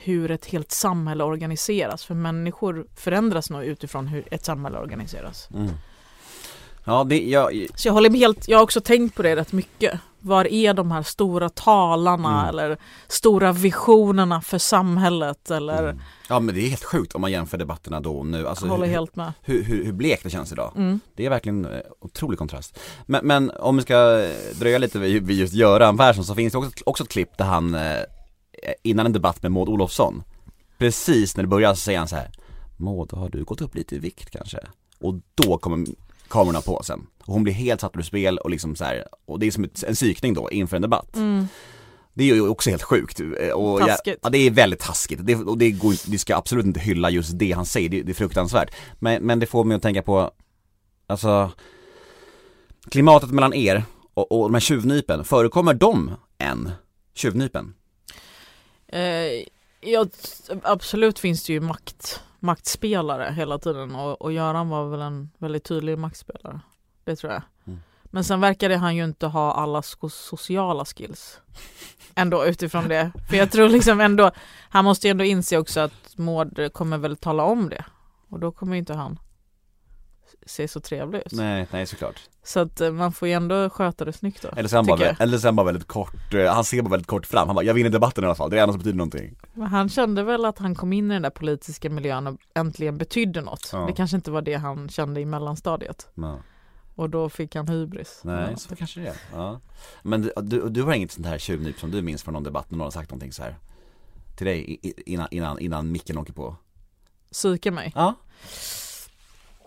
hur ett helt samhälle organiseras. För människor förändras nog utifrån hur ett samhälle organiseras. Mm. Ja, det, jag, Så jag håller med helt, jag har också tänkt på det rätt mycket. Var är de här stora talarna Mm. eller stora visionerna för samhället eller mm. ja men det är helt sjukt om man jämför debatterna då och nu. Alltså, jag håller hur, helt med. hur, hur, hur blekt det känns idag. Mm. Det är verkligen eh, otrolig kontrast. Men, men om vi ska eh, dröja lite vid, just Göran Persson så finns det också, också ett klipp där han, eh, innan en debatt med Maud Olofsson, precis när det börjar så säger han så här Maud, har du gått upp lite i vikt kanske? Och då kommer kamerorna på sen. Och hon blir helt satt ur spel och liksom så här, och det är som ett, en psykning då inför en debatt. Mm. Det är ju också helt sjukt. eh, Och jag, ja, det är väldigt taskigt. Det, och det går vi ska absolut inte hylla just det han säger, det, det är fruktansvärt. Men, men det får mig att tänka på, alltså, klimatet mellan er och, och de här tjuvnypen, förekommer de än? Tjuvnypen? Eh, ja, absolut finns det ju makt, maktspelare hela tiden och, och Göran var väl en väldigt tydlig maktspelare. Det tror jag. Mm. Men sen verkade han ju inte ha alla sociala skills. Ändå utifrån det. För jag tror liksom ändå, han måste ju ändå inse också att Maud kommer väl tala om det. Och då kommer ju inte han se så trevlig ut. Nej, nej såklart. Så att eh, man får ju ändå sköta det snyggt då. Eller så han bara, eller så han bara väldigt kort, eh, han ser bara väldigt kort fram, han bara, jag vinner debatten i alla fall, det är det som betyder någonting. Men han kände väl att han kom in i den där politiska miljön och äntligen betydde något. Ja. Det kanske inte var det han kände i mellanstadiet. Ja. Och då fick han hybris. Nej, Ja. så kanske det är. Ja. Men du, du, du har inget sånt här tjuvnyp som du minns från någon debatt när någon har sagt någonting så här till dig innan, innan, innan micken åker på? Psyka mig? Ja.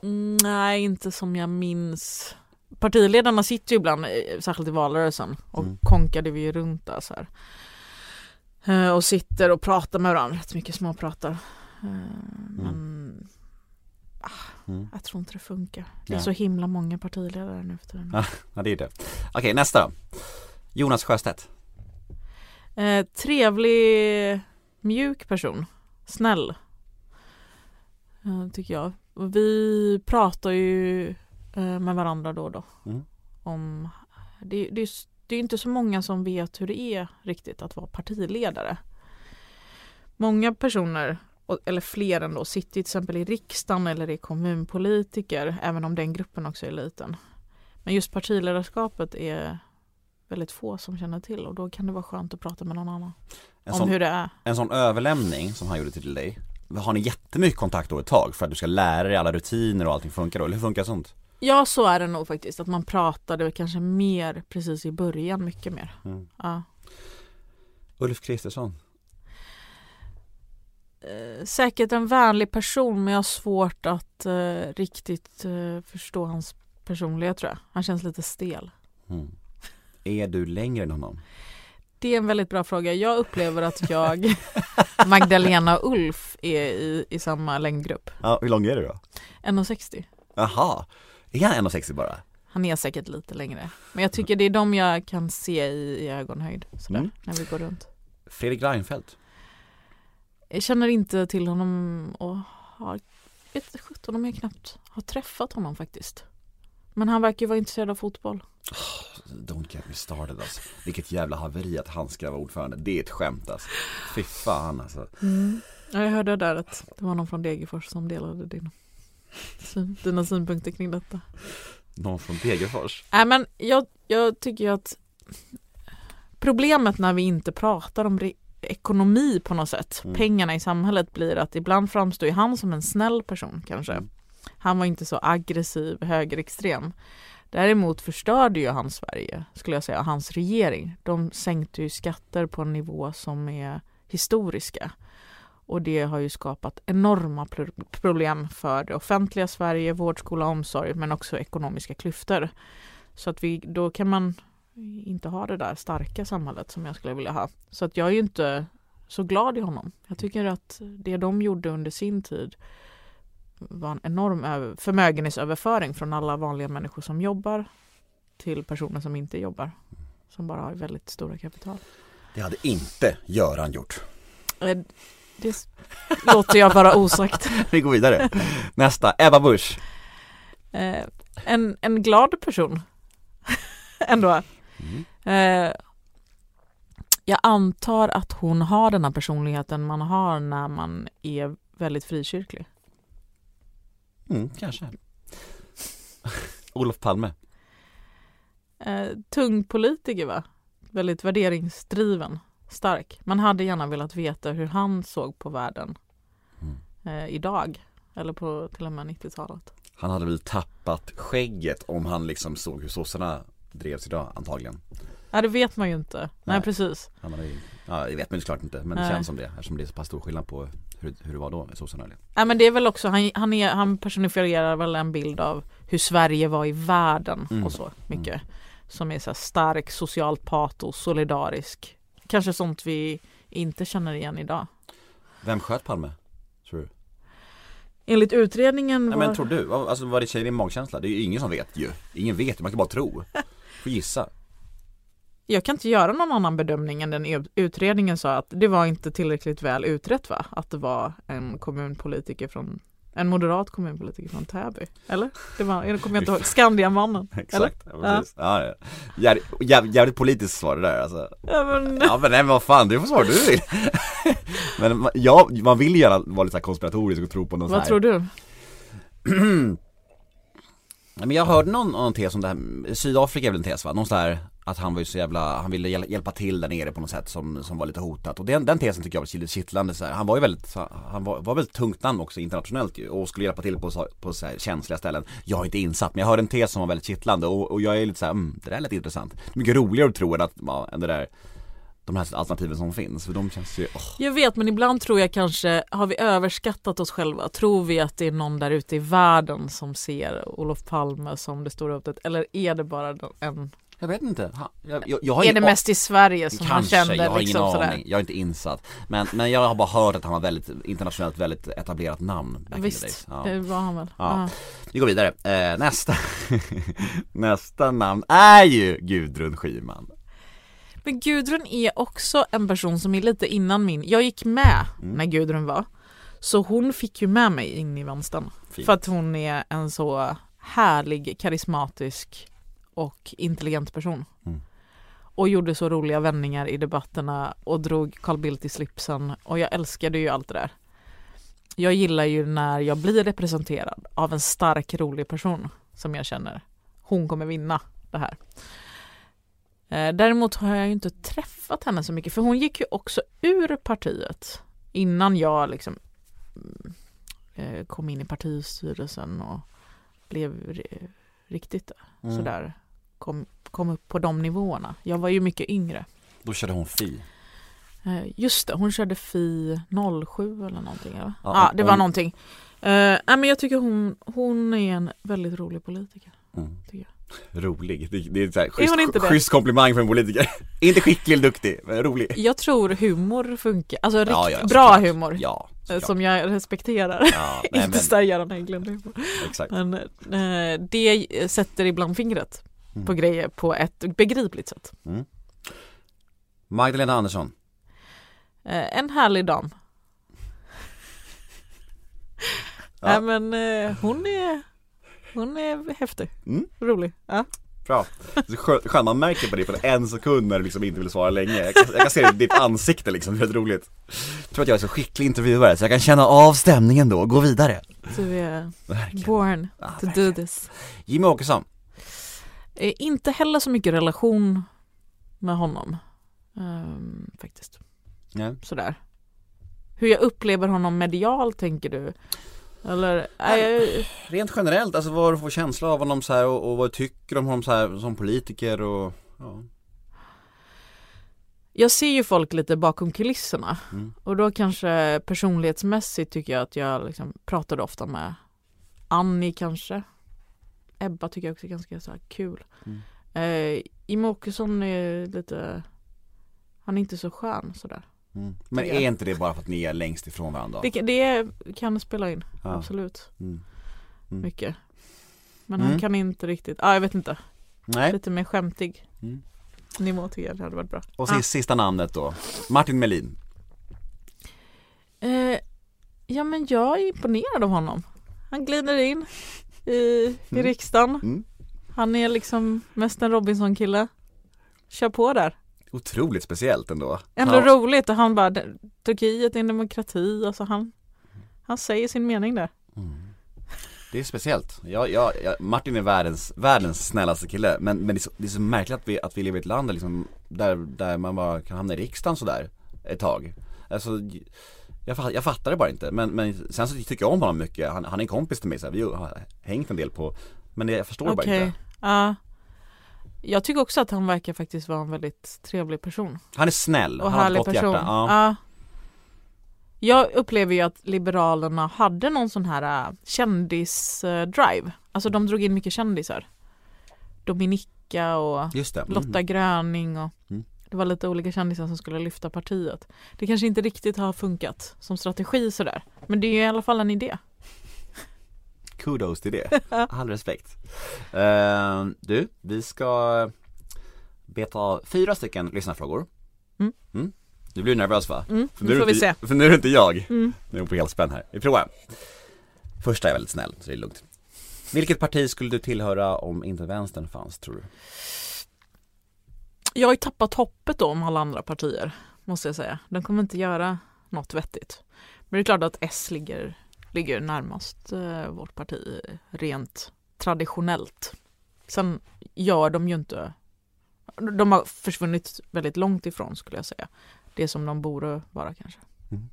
Mm, nej, inte som jag minns. Partiledarna sitter ju ibland, eh, särskilt i valrörelsen, och Mm. konkade vi ju runt där så här. Eh, Och sitter och pratar med varandra, rätt mycket småpratar. Eh, Men Mm. jag tror inte det funkar. Det är Ja. så himla många partiledare nu för tiden. Ja, det är det. Okej, nästa då. Jonas Sjöstedt. Eh, trevlig, mjuk person. Snäll. Eh, tycker jag. Vi pratar ju eh, med varandra då och då. Mm. Om, det, det, det är inte så många som vet hur det är riktigt att vara partiledare. Många personer, eller fler ändå, sitter till exempel i riksdagen eller är kommunpolitiker, även om den gruppen också är liten. Men just partiledarskapet är väldigt få som känner till och då kan det vara skönt att prata med någon annan En om sån, hur det är. en sån överlämning som han gjorde till dig, har ni jättemycket kontakt då ett tag för att du ska lära dig alla rutiner och allting funkar då? Eller hur funkar sånt? Ja så är det nog faktiskt, att man pratade kanske mer precis i början, mycket mer. Mm. Ja. Ulf Kristersson? Eh, säkert en vänlig person men jag har svårt att eh, riktigt eh, förstå hans personlighet tror jag. Han känns lite stel. Mm. Är du längre än honom? Det är en väldigt bra fråga. Jag upplever att jag, Magdalena och Ulf är i, i samma längdgrupp. Ja, hur lång är du då? 1,60. Jaha, är han 1,60 bara? Han är säkert lite längre. Men jag tycker det är de jag kan se i, i ögonhöjd sådär, Mm. när vi går runt. Fredrik Reinfeldt? Jag känner inte till honom och har, vet sjutton om jag knappt har träffat honom faktiskt. Men han verkar ju vara intresserad av fotboll. Don't get me started alltså. Vilket jävla haveri att han ska vara ordförande. Det är ett skämt alltså. Fy fan alltså. Ja, jag hörde där att det var någon från Degerfors som delade din syn, dina synpunkter kring detta. Någon från Degerfors. Nej men jag, jag tycker ju att problemet när vi inte pratar om re- ekonomi på något sätt, Mm. pengarna i samhället blir att ibland framstår ju han som en snäll person kanske. Mm. Han var inte så aggressiv, högerextrem. Däremot förstörde ju han Sverige, skulle jag säga, hans regering. De sänkte ju skatter på en nivå som är historiska. Och det har ju skapat enorma problem för det offentliga Sverige, vård, skola, omsorg, men också ekonomiska klyftor. Så att vi, då kan man inte ha det där starka samhället som jag skulle vilja ha. Så att jag är ju inte så glad i honom. Jag tycker att det de gjorde under sin tid var en enorm över- förmögenhetsöverföring från alla vanliga människor som jobbar till personer som inte jobbar. Som bara har väldigt stora kapital. Det hade inte Göran gjort. Eh, Det låter jag vara osagt. Vi går vidare. Nästa, Ebba Busch. Eh, En, en glad person. Ändå. Mm. Eh, jag antar att hon har den här personligheten man har när man är väldigt frikyrklig. Mm, kanske. Olof Palme. Eh, tung politiker va? Väldigt värderingsdriven, stark. Man hade gärna velat veta hur han såg på världen Mm. eh, idag. Eller på till och med 90-talet. Han hade väl tappat skägget om han liksom såg hur sossarna drevs idag antagligen. Ja det vet man ju inte. Nej, Nej. precis. Han hade, ja det vet man ju såklart inte men det Nej. känns som det eftersom det är så pass stor skillnad på hur, hur det var då med sossarna. Nej men det är väl också, han, han, är, han personifierar väl en bild av hur Sverige var i världen Mm. och så mycket. Som är så stark, socialt patos, solidarisk. Kanske sånt vi inte känner igen idag. Vem sköt Palme? Tror du? Enligt utredningen Nej var... men tror du? Alltså vad det säger din magkänsla? Det är ju ingen som vet ju. Ingen vet, man kan bara tro. Får gissa. Jag kan inte göra någon annan bedömning än den ut- utredningen sa att det var inte tillräckligt väl utrett va? Att det var en kommunpolitiker från en moderat kommunpolitiker från Täby. Eller? Det var, jag kommer inte ihåg, Skandiamannen. Eller? Exakt, ja, precis. Ja. Ja, Jävligt, jävligt, jävligt politiskt svar det där alltså. Ja, men, Ja men nej men vad fan, du får svara du vill. men ja, man vill gärna vara lite så konspiratorisk och tro på någon vad tror du? Men jag hörde någon, någon tes om det här, Sydafrika är väl en tes va? Någon sån här att han var ju så jävla, han ville hjälpa till där nere på något sätt som, som var lite hotat och den, den tesen tycker jag var lite kittlande så här. Han var ju väldigt, han var, var väldigt tungt namn också internationellt ju och skulle hjälpa till på, på så här känsliga ställen Jag är inte insatt men jag hörde en tes som var väldigt kittlande och, och jag är lite så här, mm, det där lät intressant Mycket roligare att tro än att, ja, än det där de här alternativen som finns, för de känns ju, åh. Jag vet men ibland tror jag kanske, har vi överskattat oss själva? Tror vi att det är någon där ute i världen som ser Olof Palme som det stora hotet? Eller är det bara en, jag vet inte, ha, jag, jag, jag är det mest i Sverige som Kanske, kände jag har liksom ingen sådär? aning, jag är inte insatt Men, men jag har bara hört att han var väldigt internationellt väldigt etablerat namn. Visst, ja. det var han väl. Ja. Ja. Vi går vidare, eh, nästa Nästa namn är ju Gudrun Schyman Men Gudrun är också en person som är lite innan min, jag gick med Mm. när Gudrun var. Så hon fick ju med mig in i vänstern. Fint. För att hon är en så härlig, karismatisk och intelligent person. Mm. Och gjorde så roliga vändningar i debatterna och drog Carl Bildt i slipsen och jag älskade ju allt det där. Jag gillar ju när jag blir representerad av en stark, rolig person som jag känner. Hon kommer vinna det här. Eh, Däremot har jag ju inte träffat henne så mycket för hon gick ju också ur partiet innan jag liksom mm, eh, kom in i partistyrelsen och blev ri- riktigt Mm. sådär kom, kom upp på de nivåerna. Jag var ju mycket yngre. Då körde hon Fi Eh, Just det, hon körde Fi 07 eller någonting. Eller? Ja, det var hon- någonting. nej men jag tycker hon, hon är en väldigt rolig politiker. Mm. Rolig, det, det är så här, schysst, inte schysst komplimang för en politiker. inte skicklig eller duktig, men rolig. Jag tror humor funkar, alltså rikt, Ja, ja, bra humor. Ja, eh. Som jag respekterar. ja nej, inte men, sådär Göran Hägglund humor. exakt. Men eh, det sätter ibland fingret Mm. på grejer på ett begripligt sätt. Magdalena Andersson, Eh, en härlig dam. Ja. Nej men eh, hon är Hon är häftig, Mm. rolig. Ja. bra. Skönt, man märker på det på en sekund när du liksom inte vill svara länge. Jag kan, jag kan se ditt ansikte liksom, det är roligt. Jag tror att jag är så skicklig intervjuare så jag kan känna av stämningen då och gå vidare. Du är Verkligen. born Ja, to verkligen. do this. Jimmy Åkesson, inte heller så mycket relation med honom. Ehm, faktiskt. ja. Sådär. Hur jag upplever honom medialt tänker du? Eller? Nej, jag- Rent generellt, alltså vad du får känsla av honom så här och, och vad du tycker om honom så här som politiker och ja. Jag ser ju folk lite bakom kulisserna Mm. och då kanske personlighetsmässigt tycker jag att jag liksom pratade ofta med Annie kanske. Ebba tycker jag också är ganska så kul. Mm. Eh, Jimmie Åkesson är lite, han är inte så skön sådär. Mm. Men är inte det bara för att ni är längst ifrån varandra? Det, kan- det kan spela in, Ja. absolut, Mm. Mm. mycket. Men Mm. han kan inte riktigt, ja ah, jag vet inte, Nej. lite mer skämtig Mm. nivå tycker jag det hade varit bra. Och Ah. sist, sista namnet då, Martin Melin. Eh, ja men jag är imponerad av honom. Han glider in i, i Mm. riksdagen. Mm. Han är liksom mest en Robinson-kille. Kör på där. Otroligt speciellt ändå. Ändå Ja. roligt och han bara, "Det- Turkiet är en demokrati. Alltså han, han säger sin mening där. Mm. Det är speciellt. Jag, jag, jag, Martin är världens, världens snällaste kille men, men det, är så, det är så märkligt att vi, att vi lever i ett land där, liksom, där, där man bara kan hamna i riksdagen sådär ett tag. Alltså, jag, jag fattar det bara inte men, men sen så tycker jag om honom mycket. Han, han är en kompis till mig så här. vi har hängt en del på Men jag förstår det bara inte. Ja. jag tycker också att han verkar faktiskt vara en väldigt trevlig person. Han är snäll, Och han har ett härlig gott person. hjärta. Ja. Ja. Jag upplever ju att Liberalerna hade någon sån här äh, kändis-drive. Alltså de drog in mycket kändisar. Dominika och. Mm. Lotta Gröning och Mm. Det var lite olika kändisar som skulle lyfta partiet. Det kanske inte riktigt har funkat som strategi sådär. Men det är ju i alla fall en idé. Kudos till det, all respekt Eh, Du, vi ska beta av fyra stycken lyssnarfrågor Mm. Du blir nervös va? Mm, För nu är får vi se. inte, För nu är det inte jag, Mm. nu är på helspänn här, vi provar Första är väldigt snäll, så det är lugnt Vilket parti skulle du tillhöra om inte vänstern fanns tror du? Jag har ju tappat hoppet då om alla andra partier, måste jag säga. De kommer inte göra något vettigt. Men det är klart att S ligger, ligger närmast eh, vårt parti rent traditionellt. Sen gör de ju inte, de har försvunnit väldigt långt ifrån skulle jag säga. Det som de borde vara kanske. Mm.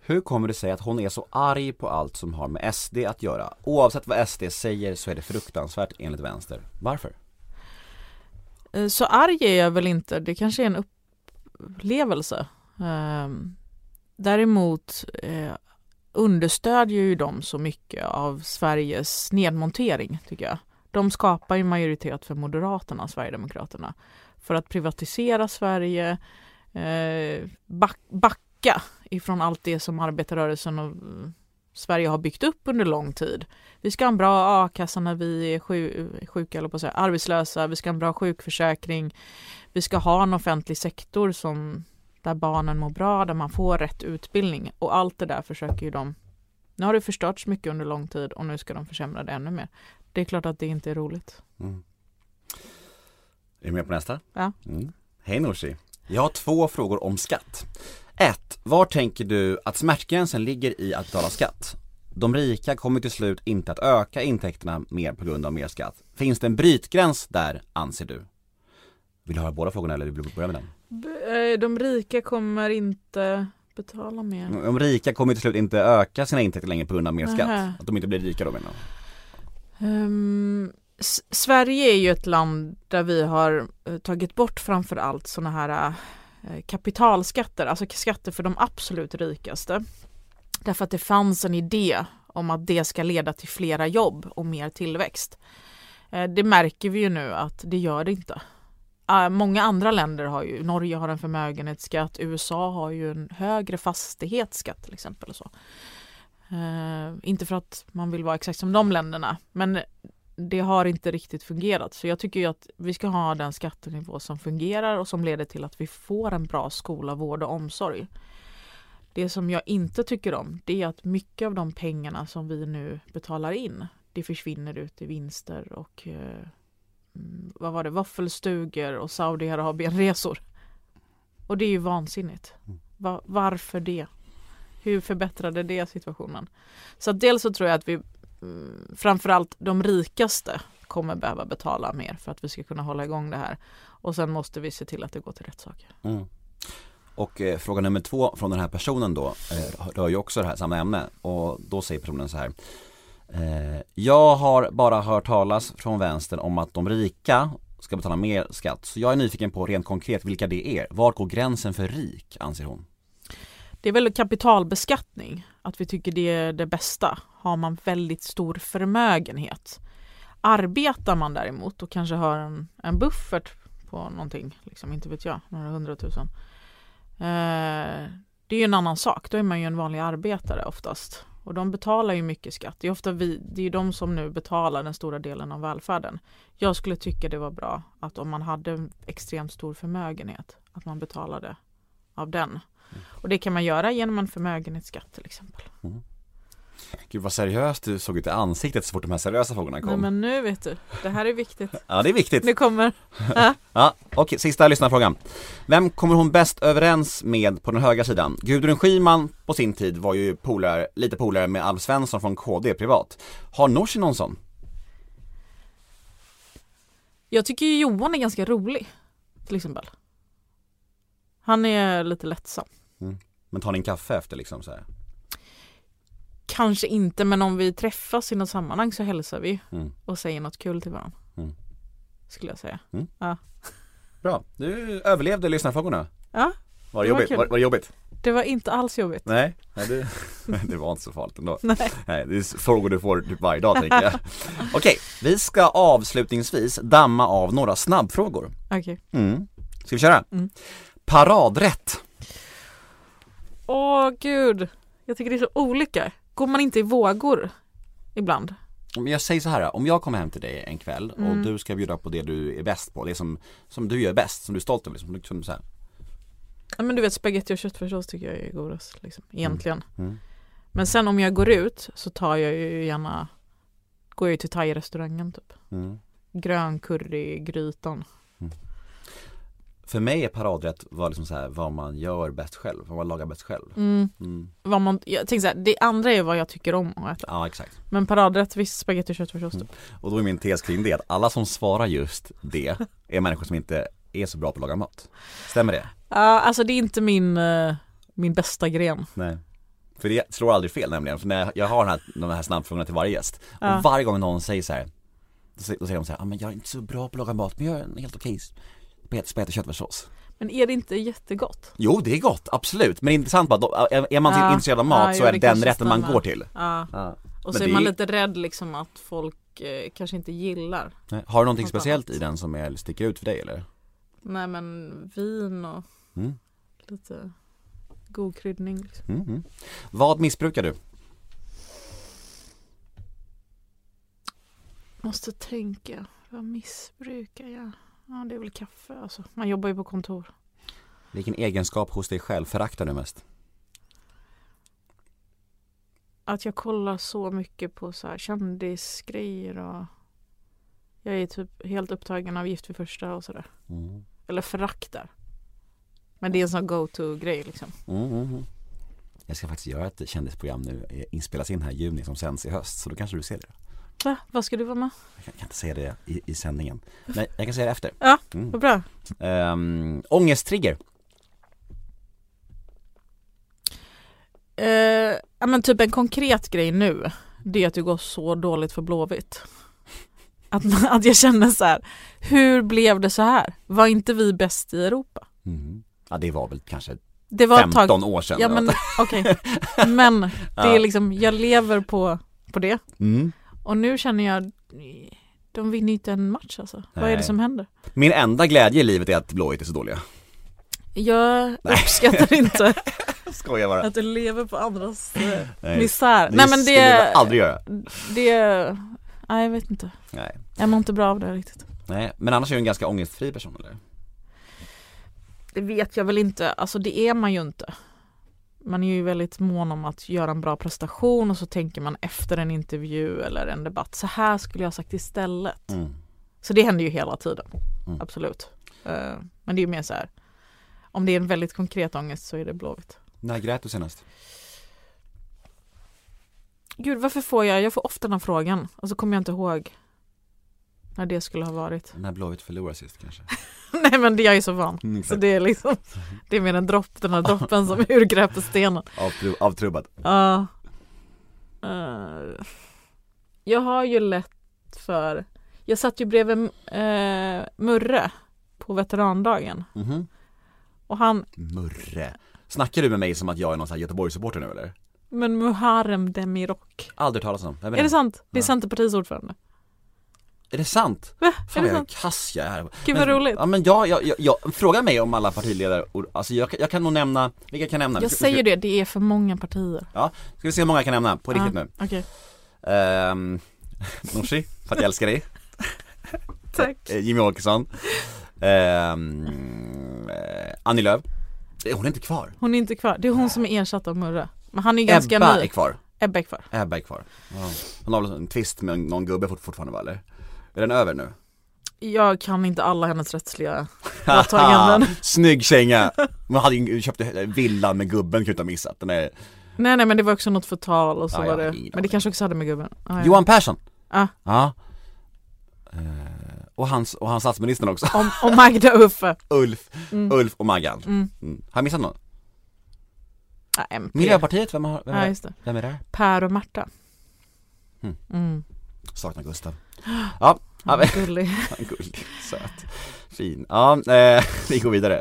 Hur kommer det sig att hon är så arg på allt som har med SD att göra? Oavsett vad SD säger så är det fruktansvärt enligt vänster Varför? Eh, så arg är jag väl inte, det kanske är en upplevelse. Ehm, däremot eh, understödjer ju de så mycket av Sveriges nedmontering tycker jag. De skapar ju majoritet för Moderaterna, och Sverigedemokraterna. För att privatisera Sverige, eh, back, backa ifrån allt det som arbetarrörelsen och Sverige har byggt upp under lång tid. Vi ska ha en bra a-kassa när vi är sju, sjuka, eller på säga, arbetslösa. Vi ska ha en bra sjukförsäkring. Vi ska ha en offentlig sektor som, där barnen mår bra, där man får rätt utbildning. Och allt det där försöker ju de. Nu har det förstörts mycket under lång tid och nu ska de försämra det ännu mer. Det är klart att det inte är roligt. Mm. Är du med på nästa? Ja. Mm. Hej Nooshi. Jag har två frågor om skatt. 1. Var tänker du att smärtgränsen ligger i att betala skatt? De rika kommer till slut inte att öka intäkterna mer på grund av mer skatt. Finns det en brytgräns där, anser du? Vill du höra båda frågorna eller vill du börja med den? Eh, De rika kommer inte betala mer. De rika kommer till slut inte öka sina intäkter längre på grund av mer skatt. Nähä. Att de inte blir rika då menar jag. Ehm, S- Sverige är ju ett land där vi har eh, tagit bort framför allt sådana här Eh, kapitalskatter, alltså skatter för de absolut rikaste. Därför att det fanns en idé om att det ska leda till flera jobb och mer tillväxt. Eh, det märker vi ju nu att det gör det inte. Eh, många andra länder har ju, Norge har en förmögenhetsskatt, USA har ju en högre fastighetsskatt till exempel. Och så. Inte för att man vill vara exakt som de länderna, men det har inte riktigt fungerat. Så jag tycker att vi ska ha den skattenivå som fungerar och som leder till att vi får en bra skola, vård och omsorg. Det som jag inte tycker om det är att mycket av de pengarna som vi nu betalar in det försvinner ut i vinster och eh, mm, vad var det, våffelstugor och Saudiarabien-resor. Och det är ju vansinnigt. Mm. Va varför det? Hur förbättrade det situationen? Så dels så tror jag att vi Mm. framförallt de rikaste kommer behöva betala mer för att vi ska kunna hålla igång det här. Och sen måste vi se till att det går till rätt saker. Mm. Och eh, fråga nummer två från den här personen då eh, rör ju också det här samma ämne och då säger personen så här eh, Jag har bara hört talas från vänstern om att de rika ska betala mer skatt så jag är nyfiken på rent konkret vilka det är. Var går gränsen för rik anser hon? Det är väl kapitalbeskattning, att vi tycker det är det bästa. Har man väldigt stor förmögenhet. Arbetar man däremot och kanske har en, en buffert på någonting, liksom, inte vet jag, några hundratusen Eh, det är ju en annan sak, då är man ju en vanlig arbetare oftast. Och de betalar ju mycket skatt. Det är ofta vi, det är de som nu betalar den stora delen av välfärden. Jag skulle tycka det var bra att om man hade en extremt stor förmögenhet, att man betalade av den. Mm. Och det kan man göra genom en förmögenhetsskatt till exempel. Mm. Gud vad seriöst du såg ut i ansiktet så fort de här seriösa frågorna kom. Nej men nu vet du, det här är viktigt. ja det är viktigt. Nu kommer. Ja, ja okej, okay, sista lyssnarfrågan. Vem kommer hon bäst överens med på den höga sidan? Gudrun Schyman på sin tid var ju polare, lite polare med Alf Svensson från KD privat. Har Nooshi någon sån? Jag tycker ju Johan är ganska rolig, till exempel. Han är lite lättsam. Mm. Men tar ni en kaffe efter liksom så här? Kanske inte men om vi träffas i något sammanhang så hälsar vi mm. och säger något kul till varandra. Mm. Skulle jag säga. Mm. Ja. Bra, du överlevde lyssnarfrågorna. Ja. Var det, det jobbigt? Var, var, det jobbigt? Det var inte alls jobbigt. Nej, nej det, det var inte så farligt ändå. Nej. nej. Det är frågor du får typ varje dag tänker jag. Okej, vi ska avslutningsvis damma av några snabbfrågor. Okej. Mm. Ska vi köra? Mm. Paradrätt. Åh gud, jag tycker det är så olika. Går man inte i vågor ibland? Men jag säger så här, om jag kommer hem till dig en kväll och mm. du ska bjuda på det du är bäst på, det som, som du gör bäst, som du är stolt över, liksom, liksom så här. Ja men du vet spagetti och köttfärssås tycker jag är godast liksom, egentligen. Mm. Mm. Men sen om jag går ut så tar jag ju gärna, går jag ju till thai-restaurangen typ. Mm. Grön curry, grytan. För mig är paradrätt vad, liksom så här, vad man gör bäst själv, vad man lagar bäst själv. Mm. Mm. Vad man, jag tänker så här, det andra är vad jag tycker om att äta. Ja exakt. Men paradrätt, visst spagetti och köttfärssås mm. Och då är min tes kring det att alla som svarar just det är människor som inte är så bra på att laga mat. Stämmer det? Ja, uh, alltså det är inte min, uh, min bästa gren. Nej. För det slår aldrig fel nämligen, för när jag, jag har den här, de här snabbfrågorna till varje gäst uh. och varje gång någon säger så här då säger de så här, ah, men jag är inte så bra på att laga mat men jag är helt okej spagetti och köttfärssås men är det inte jättegott? Jo det är gott, absolut. Men intressant bara, är man ja. intresserad av mat ja, så är det den rätten man går till. Ja. ja. Och så men är man lite rädd liksom att folk eh, kanske inte gillar. Nej. Har du någonting speciellt annat. i den som är, sticker ut för dig eller? Nej men vin och mm. lite god kryddning. Liksom. Mm, mm. Vad missbrukar du? Måste tänka, vad missbrukar jag? Ja, det är väl kaffe alltså. Man jobbar ju på kontor. Vilken egenskap hos dig själv föraktar du mest? Att jag kollar så mycket på så här kändisgrejer och jag är typ helt upptagen av Gift vid första och sådär. Mm. Eller föraktar. Men det är en sån go-to-grej liksom. Mm, mm, mm, jag ska faktiskt göra ett kändisprogram nu, inspelas in här i juni som sänds i höst, så då kanske du ser det. Va? Vad ska du vara med? Jag kan, inte säga det i, i sändningen. Nej, jag kan säga det efter. Ja, mm. vad bra. Um, ångesttrigger. Uh, ja men typ en konkret grej nu, det är att det går så dåligt för Blåvitt. Att, att jag känner så här, hur blev det så här? Var inte vi bäst i Europa? Mm. Ja det var väl kanske Det var ett 15 tag. år sedan. Ja men okej. Men det är liksom, jag lever på, på det. mm. Och nu känner jag, de vinner inte en match alltså. Vad är Nej. det som händer? Min enda glädje i livet är att Blåvitt är så dåliga. Jag uppskattar inte Skojar bara. att du lever på andras eh, Nej, misär. det Nej men jag det, aldrig göra. det, nej jag vet inte. Nej. Jag mår inte bra av det riktigt. Nej, men annars är du en ganska ångestfri person eller? Det vet jag väl inte, alltså det är man ju inte. Man är ju väldigt mån om att göra en bra prestation och så tänker man efter en intervju eller en debatt, så här skulle jag sagt istället. Mm. Så det händer ju hela tiden, Mm. absolut. Eh, Men det är ju mer så här, om det är en väldigt konkret ångest så är det Blåvitt. När grät du senast? Gud varför får jag, jag får ofta den här frågan och så kommer jag inte ihåg när det skulle ha varit. När Blåvitt förlorade sist kanske? Nej men det jag är så van. Mm, Så det är liksom, det är mer en dropp, den här droppen som urgräper stenen. Avtru- avtrubbad. Ja. Eh, jag har ju lätt för, jag satt ju bredvid uh, Murre på veterandagen Mhm. och han, Murre. Snackar du med mig som att jag är någon sån här Göteborgssupporter nu eller? men Muharrem Demirok. Aldrig talas om. Är det sant? Det är Ja. Centerpartiets ordförande. Är det sant? Va? Fan är det vad sant? kass jag är. Gud vad Men- roligt. Ja men jag, jag, jag, jag fråga mig om alla partiledare, alltså jag, jag kan nog nämna, vilka kan jag nämna? Jag säger det, det är för många partier. Ska vi se hur många jag kan nämna, på riktigt Ja, nu. Okej, Ehm, Nooshi, för att jag älskar dig. tack. Eh, Jimmy Åkesson. Eh, Annie Lööf. Eh, Hon är inte kvar. Hon är inte kvar, det är hon som är ersatt av Murre. Men han är ganska Ebba ny. är kvar. Ebba är kvar. Ebba är kvar. Ja. Hon har väl en twist med någon gubbe fort, fortfarande va eller? Är den över nu? Jag kan inte alla hennes rättsliga åtaganden. Snygg känga! Man hade ju köpt villan med gubben kunde inte ha missat. Den är Nej nej men det var också något förtal och så Ja, var det, men det kanske också hade med gubben. Ah, ja. Johan Persson! Ja. Ja. Eh, och hans, och hans statsministern också. Om, om Magda och Uffe. Ulf, Mm. Ulf och Maggan. Mm. Mm. Har jag missat någon? Ja, MP. Miljöpartiet, vem, har, vem, Ja är, det. vem är där? Per och Märta. Mm. Mm. Saknar Gustav. Ja, ja gullig. gullig, söt, fin. Ja, eh, vi går vidare.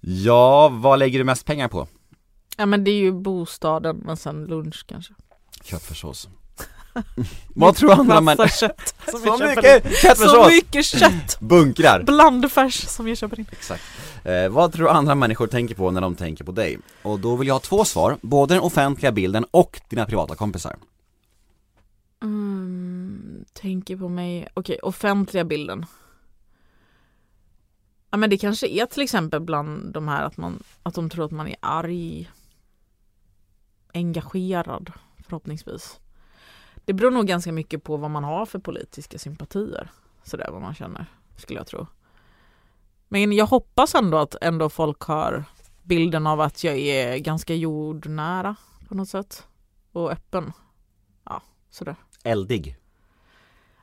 Ja, vad lägger du mest pengar på? Ja men det är ju bostaden men sen lunch kanske. Köttfärssås. vad tror andra Massa män... kött som Så jag mycket Så köttfärssås! mycket kött! Bunkrar! Blandfärs som jag köper in. Exakt. Eh, vad tror andra människor tänker på när de tänker på dig? Och då vill jag ha två svar, både den offentliga bilden och dina privata kompisar. Mm, tänker på mig, okej offentliga bilden. Ja men det kanske är till exempel bland de här att, man, att de tror att man är arg, engagerad förhoppningsvis. Det beror nog ganska mycket på vad man har för politiska sympatier. Sådär vad man känner, skulle jag tro. Men jag hoppas ändå att ändå folk har bilden av att jag är ganska jordnära på något sätt. Och öppen. Ja, sådär. Eldig.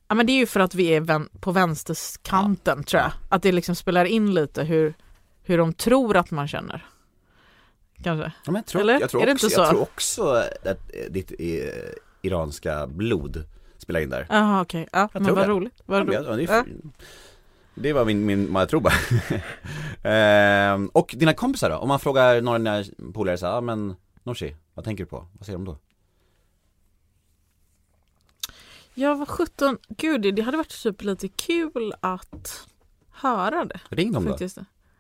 Ja men det är ju för att vi är vän- på vänsterskanten tror jag. Att det liksom spelar in lite hur, hur de tror att man känner. Kanske. Ja, men jag tror, Eller? Jag tror Är det också, inte Jag så? tror också att eh, ditt eh, iranska blod spelar in där. Jaha okej, ja, men vad det. roligt. Vad Ja, roligt. jag- det, Ja. det var min, min, vad jag tror bara. ehm, och dina kompisar då? Om man frågar några av dina polare såhär, ja men Nooshi, vad tänker du på? Vad säger de då? Jag var 17, gud det hade varit typ lite kul att höra det. Ring dem då. Faktiskt.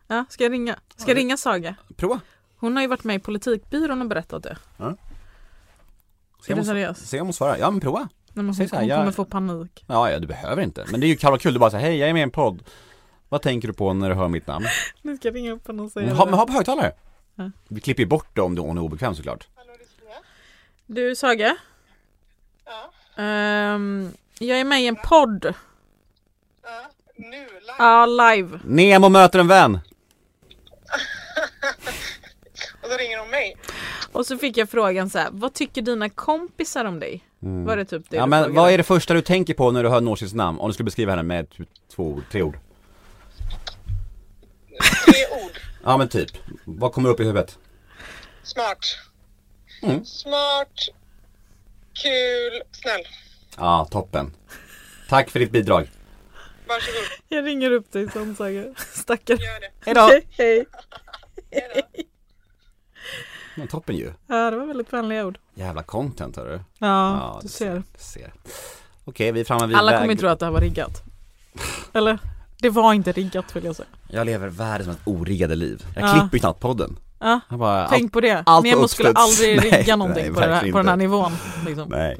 Ja, ska jag ringa? Ska jag Ja, ringa Saga? Prova. Hon har ju varit med i politikbyrån och berättat det. Se Är om, du seriös? se om hon svarar. Ja men prova. Nej, men hon, så här, hon jag- kommer få panik. Ja, ja du behöver inte. Men det är ju kul kul, du bara säger hej jag är med i en podd. Vad tänker du på när du hör mitt namn? Nu ska jag ringa upp henne och säga Men ha, det. men ha på högtalare. Ja. Vi klipper ju bort det om hon är obekväm såklart. Du Saga? Ja. Ehm, jag är med i en podd. Ja, nu, live. Ja, live. Nemo möter en vän. Och då ringer de mig. Och så fick jag frågan så här, vad tycker dina kompisar om dig? Var det typ det Ja du men frågade? vad är det första du tänker på när du hör Nooshis namn? Om du skulle beskriva henne med typ två ord, tre ord. Tre ord. Ja men typ. Vad kommer upp i huvudet? Smart. Mm. Smart. Kul. Snäll. Ja, toppen. Tack för ditt bidrag. Varsågod. Jag ringer upp dig sen Saga. Stackare. Gör det. Hejdå! Hej. Hejdå. Men toppen ju. Ja, det var väldigt vänliga ord. Jävla content hörru. Ja, du det ser. Du ser. Okej, vi är framme vid Alla väg. kommer ju tro att det här var riggat. Eller? Det var inte riggat vill jag säga. Jag lever världens mest origgade liv. Jag Ja. klipper ju knappt podden. Ja, bara, tänk på det. allt Nemo skulle aldrig Nej, rigga någonting nej, på, här, på den här nivån. Liksom. Nej.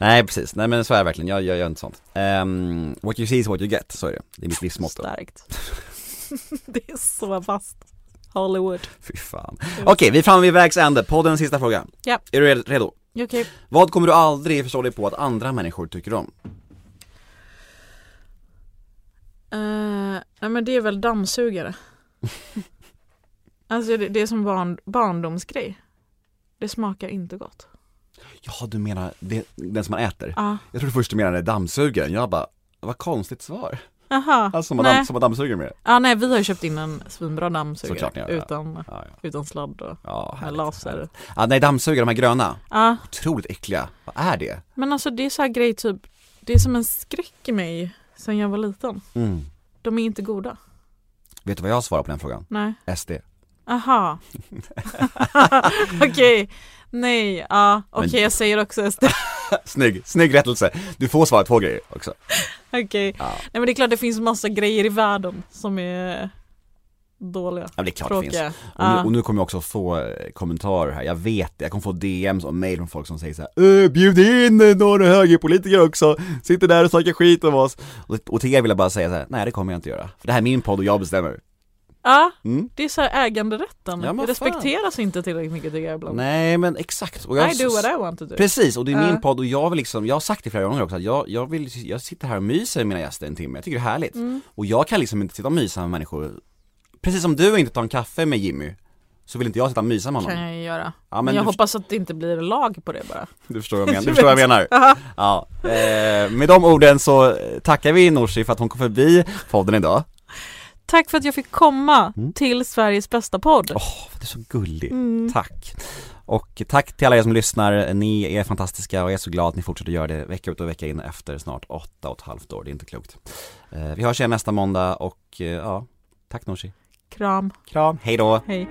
Nej precis, nej men så är det verkligen, jag, jag gör inte sånt. Ehm, what you see is what you get, så är det. Det är mitt livsmotto. Starkt. det är så fast. Hollywood. Fy fan. Okej, vi är framme vid vägs ände. Poddens sista fråga. Ja. Är du redo? Okej. Vad kommer du aldrig förstå dig på att andra människor tycker om? Uh, nej men det är väl dammsugare. alltså det, det är som barn, barndomsgrej. Det smakar inte gott. Ja, du menar det, den som man äter? Ja. Jag trodde först du menade dammsugaren, jag bara, vad konstigt svar. Jaha. Alltså som man, damm, som man dammsuger med. Ja nej vi har ju köpt in en svinbra dammsugare. Såklart ja. utan, Ja, ja. utan sladd och Ja, härligt, laser. härligt. Ja, nej dammsugare, de här gröna, Ja otroligt äckliga. Vad är det? men alltså det är så här grej typ. Det är som en skräck i mig sen jag var liten. Mm. De är inte goda. Vet du vad jag svarar på den frågan? Nej. SD. Aha. Okej. Nej, ja. Okej Men- jag säger också SD. Snygg, snygg rättelse. Du får svara två grejer också. Okej. Ja. Nej men det är klart det finns massa grejer i världen som är dåliga. Ja, det är klart det finns. Tråkiga. Och nu, och nu kommer jag också få eh, kommentarer här, jag vet det, jag kommer få DMs och mail från folk som säger så här, "Äh, bjud in några högerpolitiker också, sitter där och snackar skit om oss. Och, och till er vill jag bara säga så här, nej det kommer jag inte göra. För det här är min podd och jag bestämmer. Ja, Mm. det är så här äganderätten. Ja, men det respekteras inte tillräckligt mycket tycker jag ibland. Nej men exakt. Och jag, I do what I want to do. Precis, och det är min podd och jag vill liksom, jag har sagt det flera gånger också att jag, jag vill, jag sitter här och myser med mina gäster en timme, jag tycker det är härligt. Mm. Och jag kan liksom inte sitta och mysa med människor, precis som du inte tar en kaffe med Jimmy, så vill inte jag sitta och mysa med honom. kan jag ju göra. Ja, men jag du, hoppas att det inte blir lag på det bara. du förstår vad jag menar, du förstår vad jag menar. Ja, eh, med de orden så tackar vi Nooshi för att hon kom förbi podden idag. Tack för att jag fick komma Mm. till Sveriges bästa podd. Åh, du är så gullig. Mm. Tack. Och tack till alla er som lyssnar, ni är fantastiska och jag är så glad att ni fortsätter göra det vecka ut och vecka in efter snart åtta och ett halvt år, det är inte klokt. Eh, vi hörs igen nästa måndag och eh, ja, tack Nooshi. Kram, Kram, hej då. hej.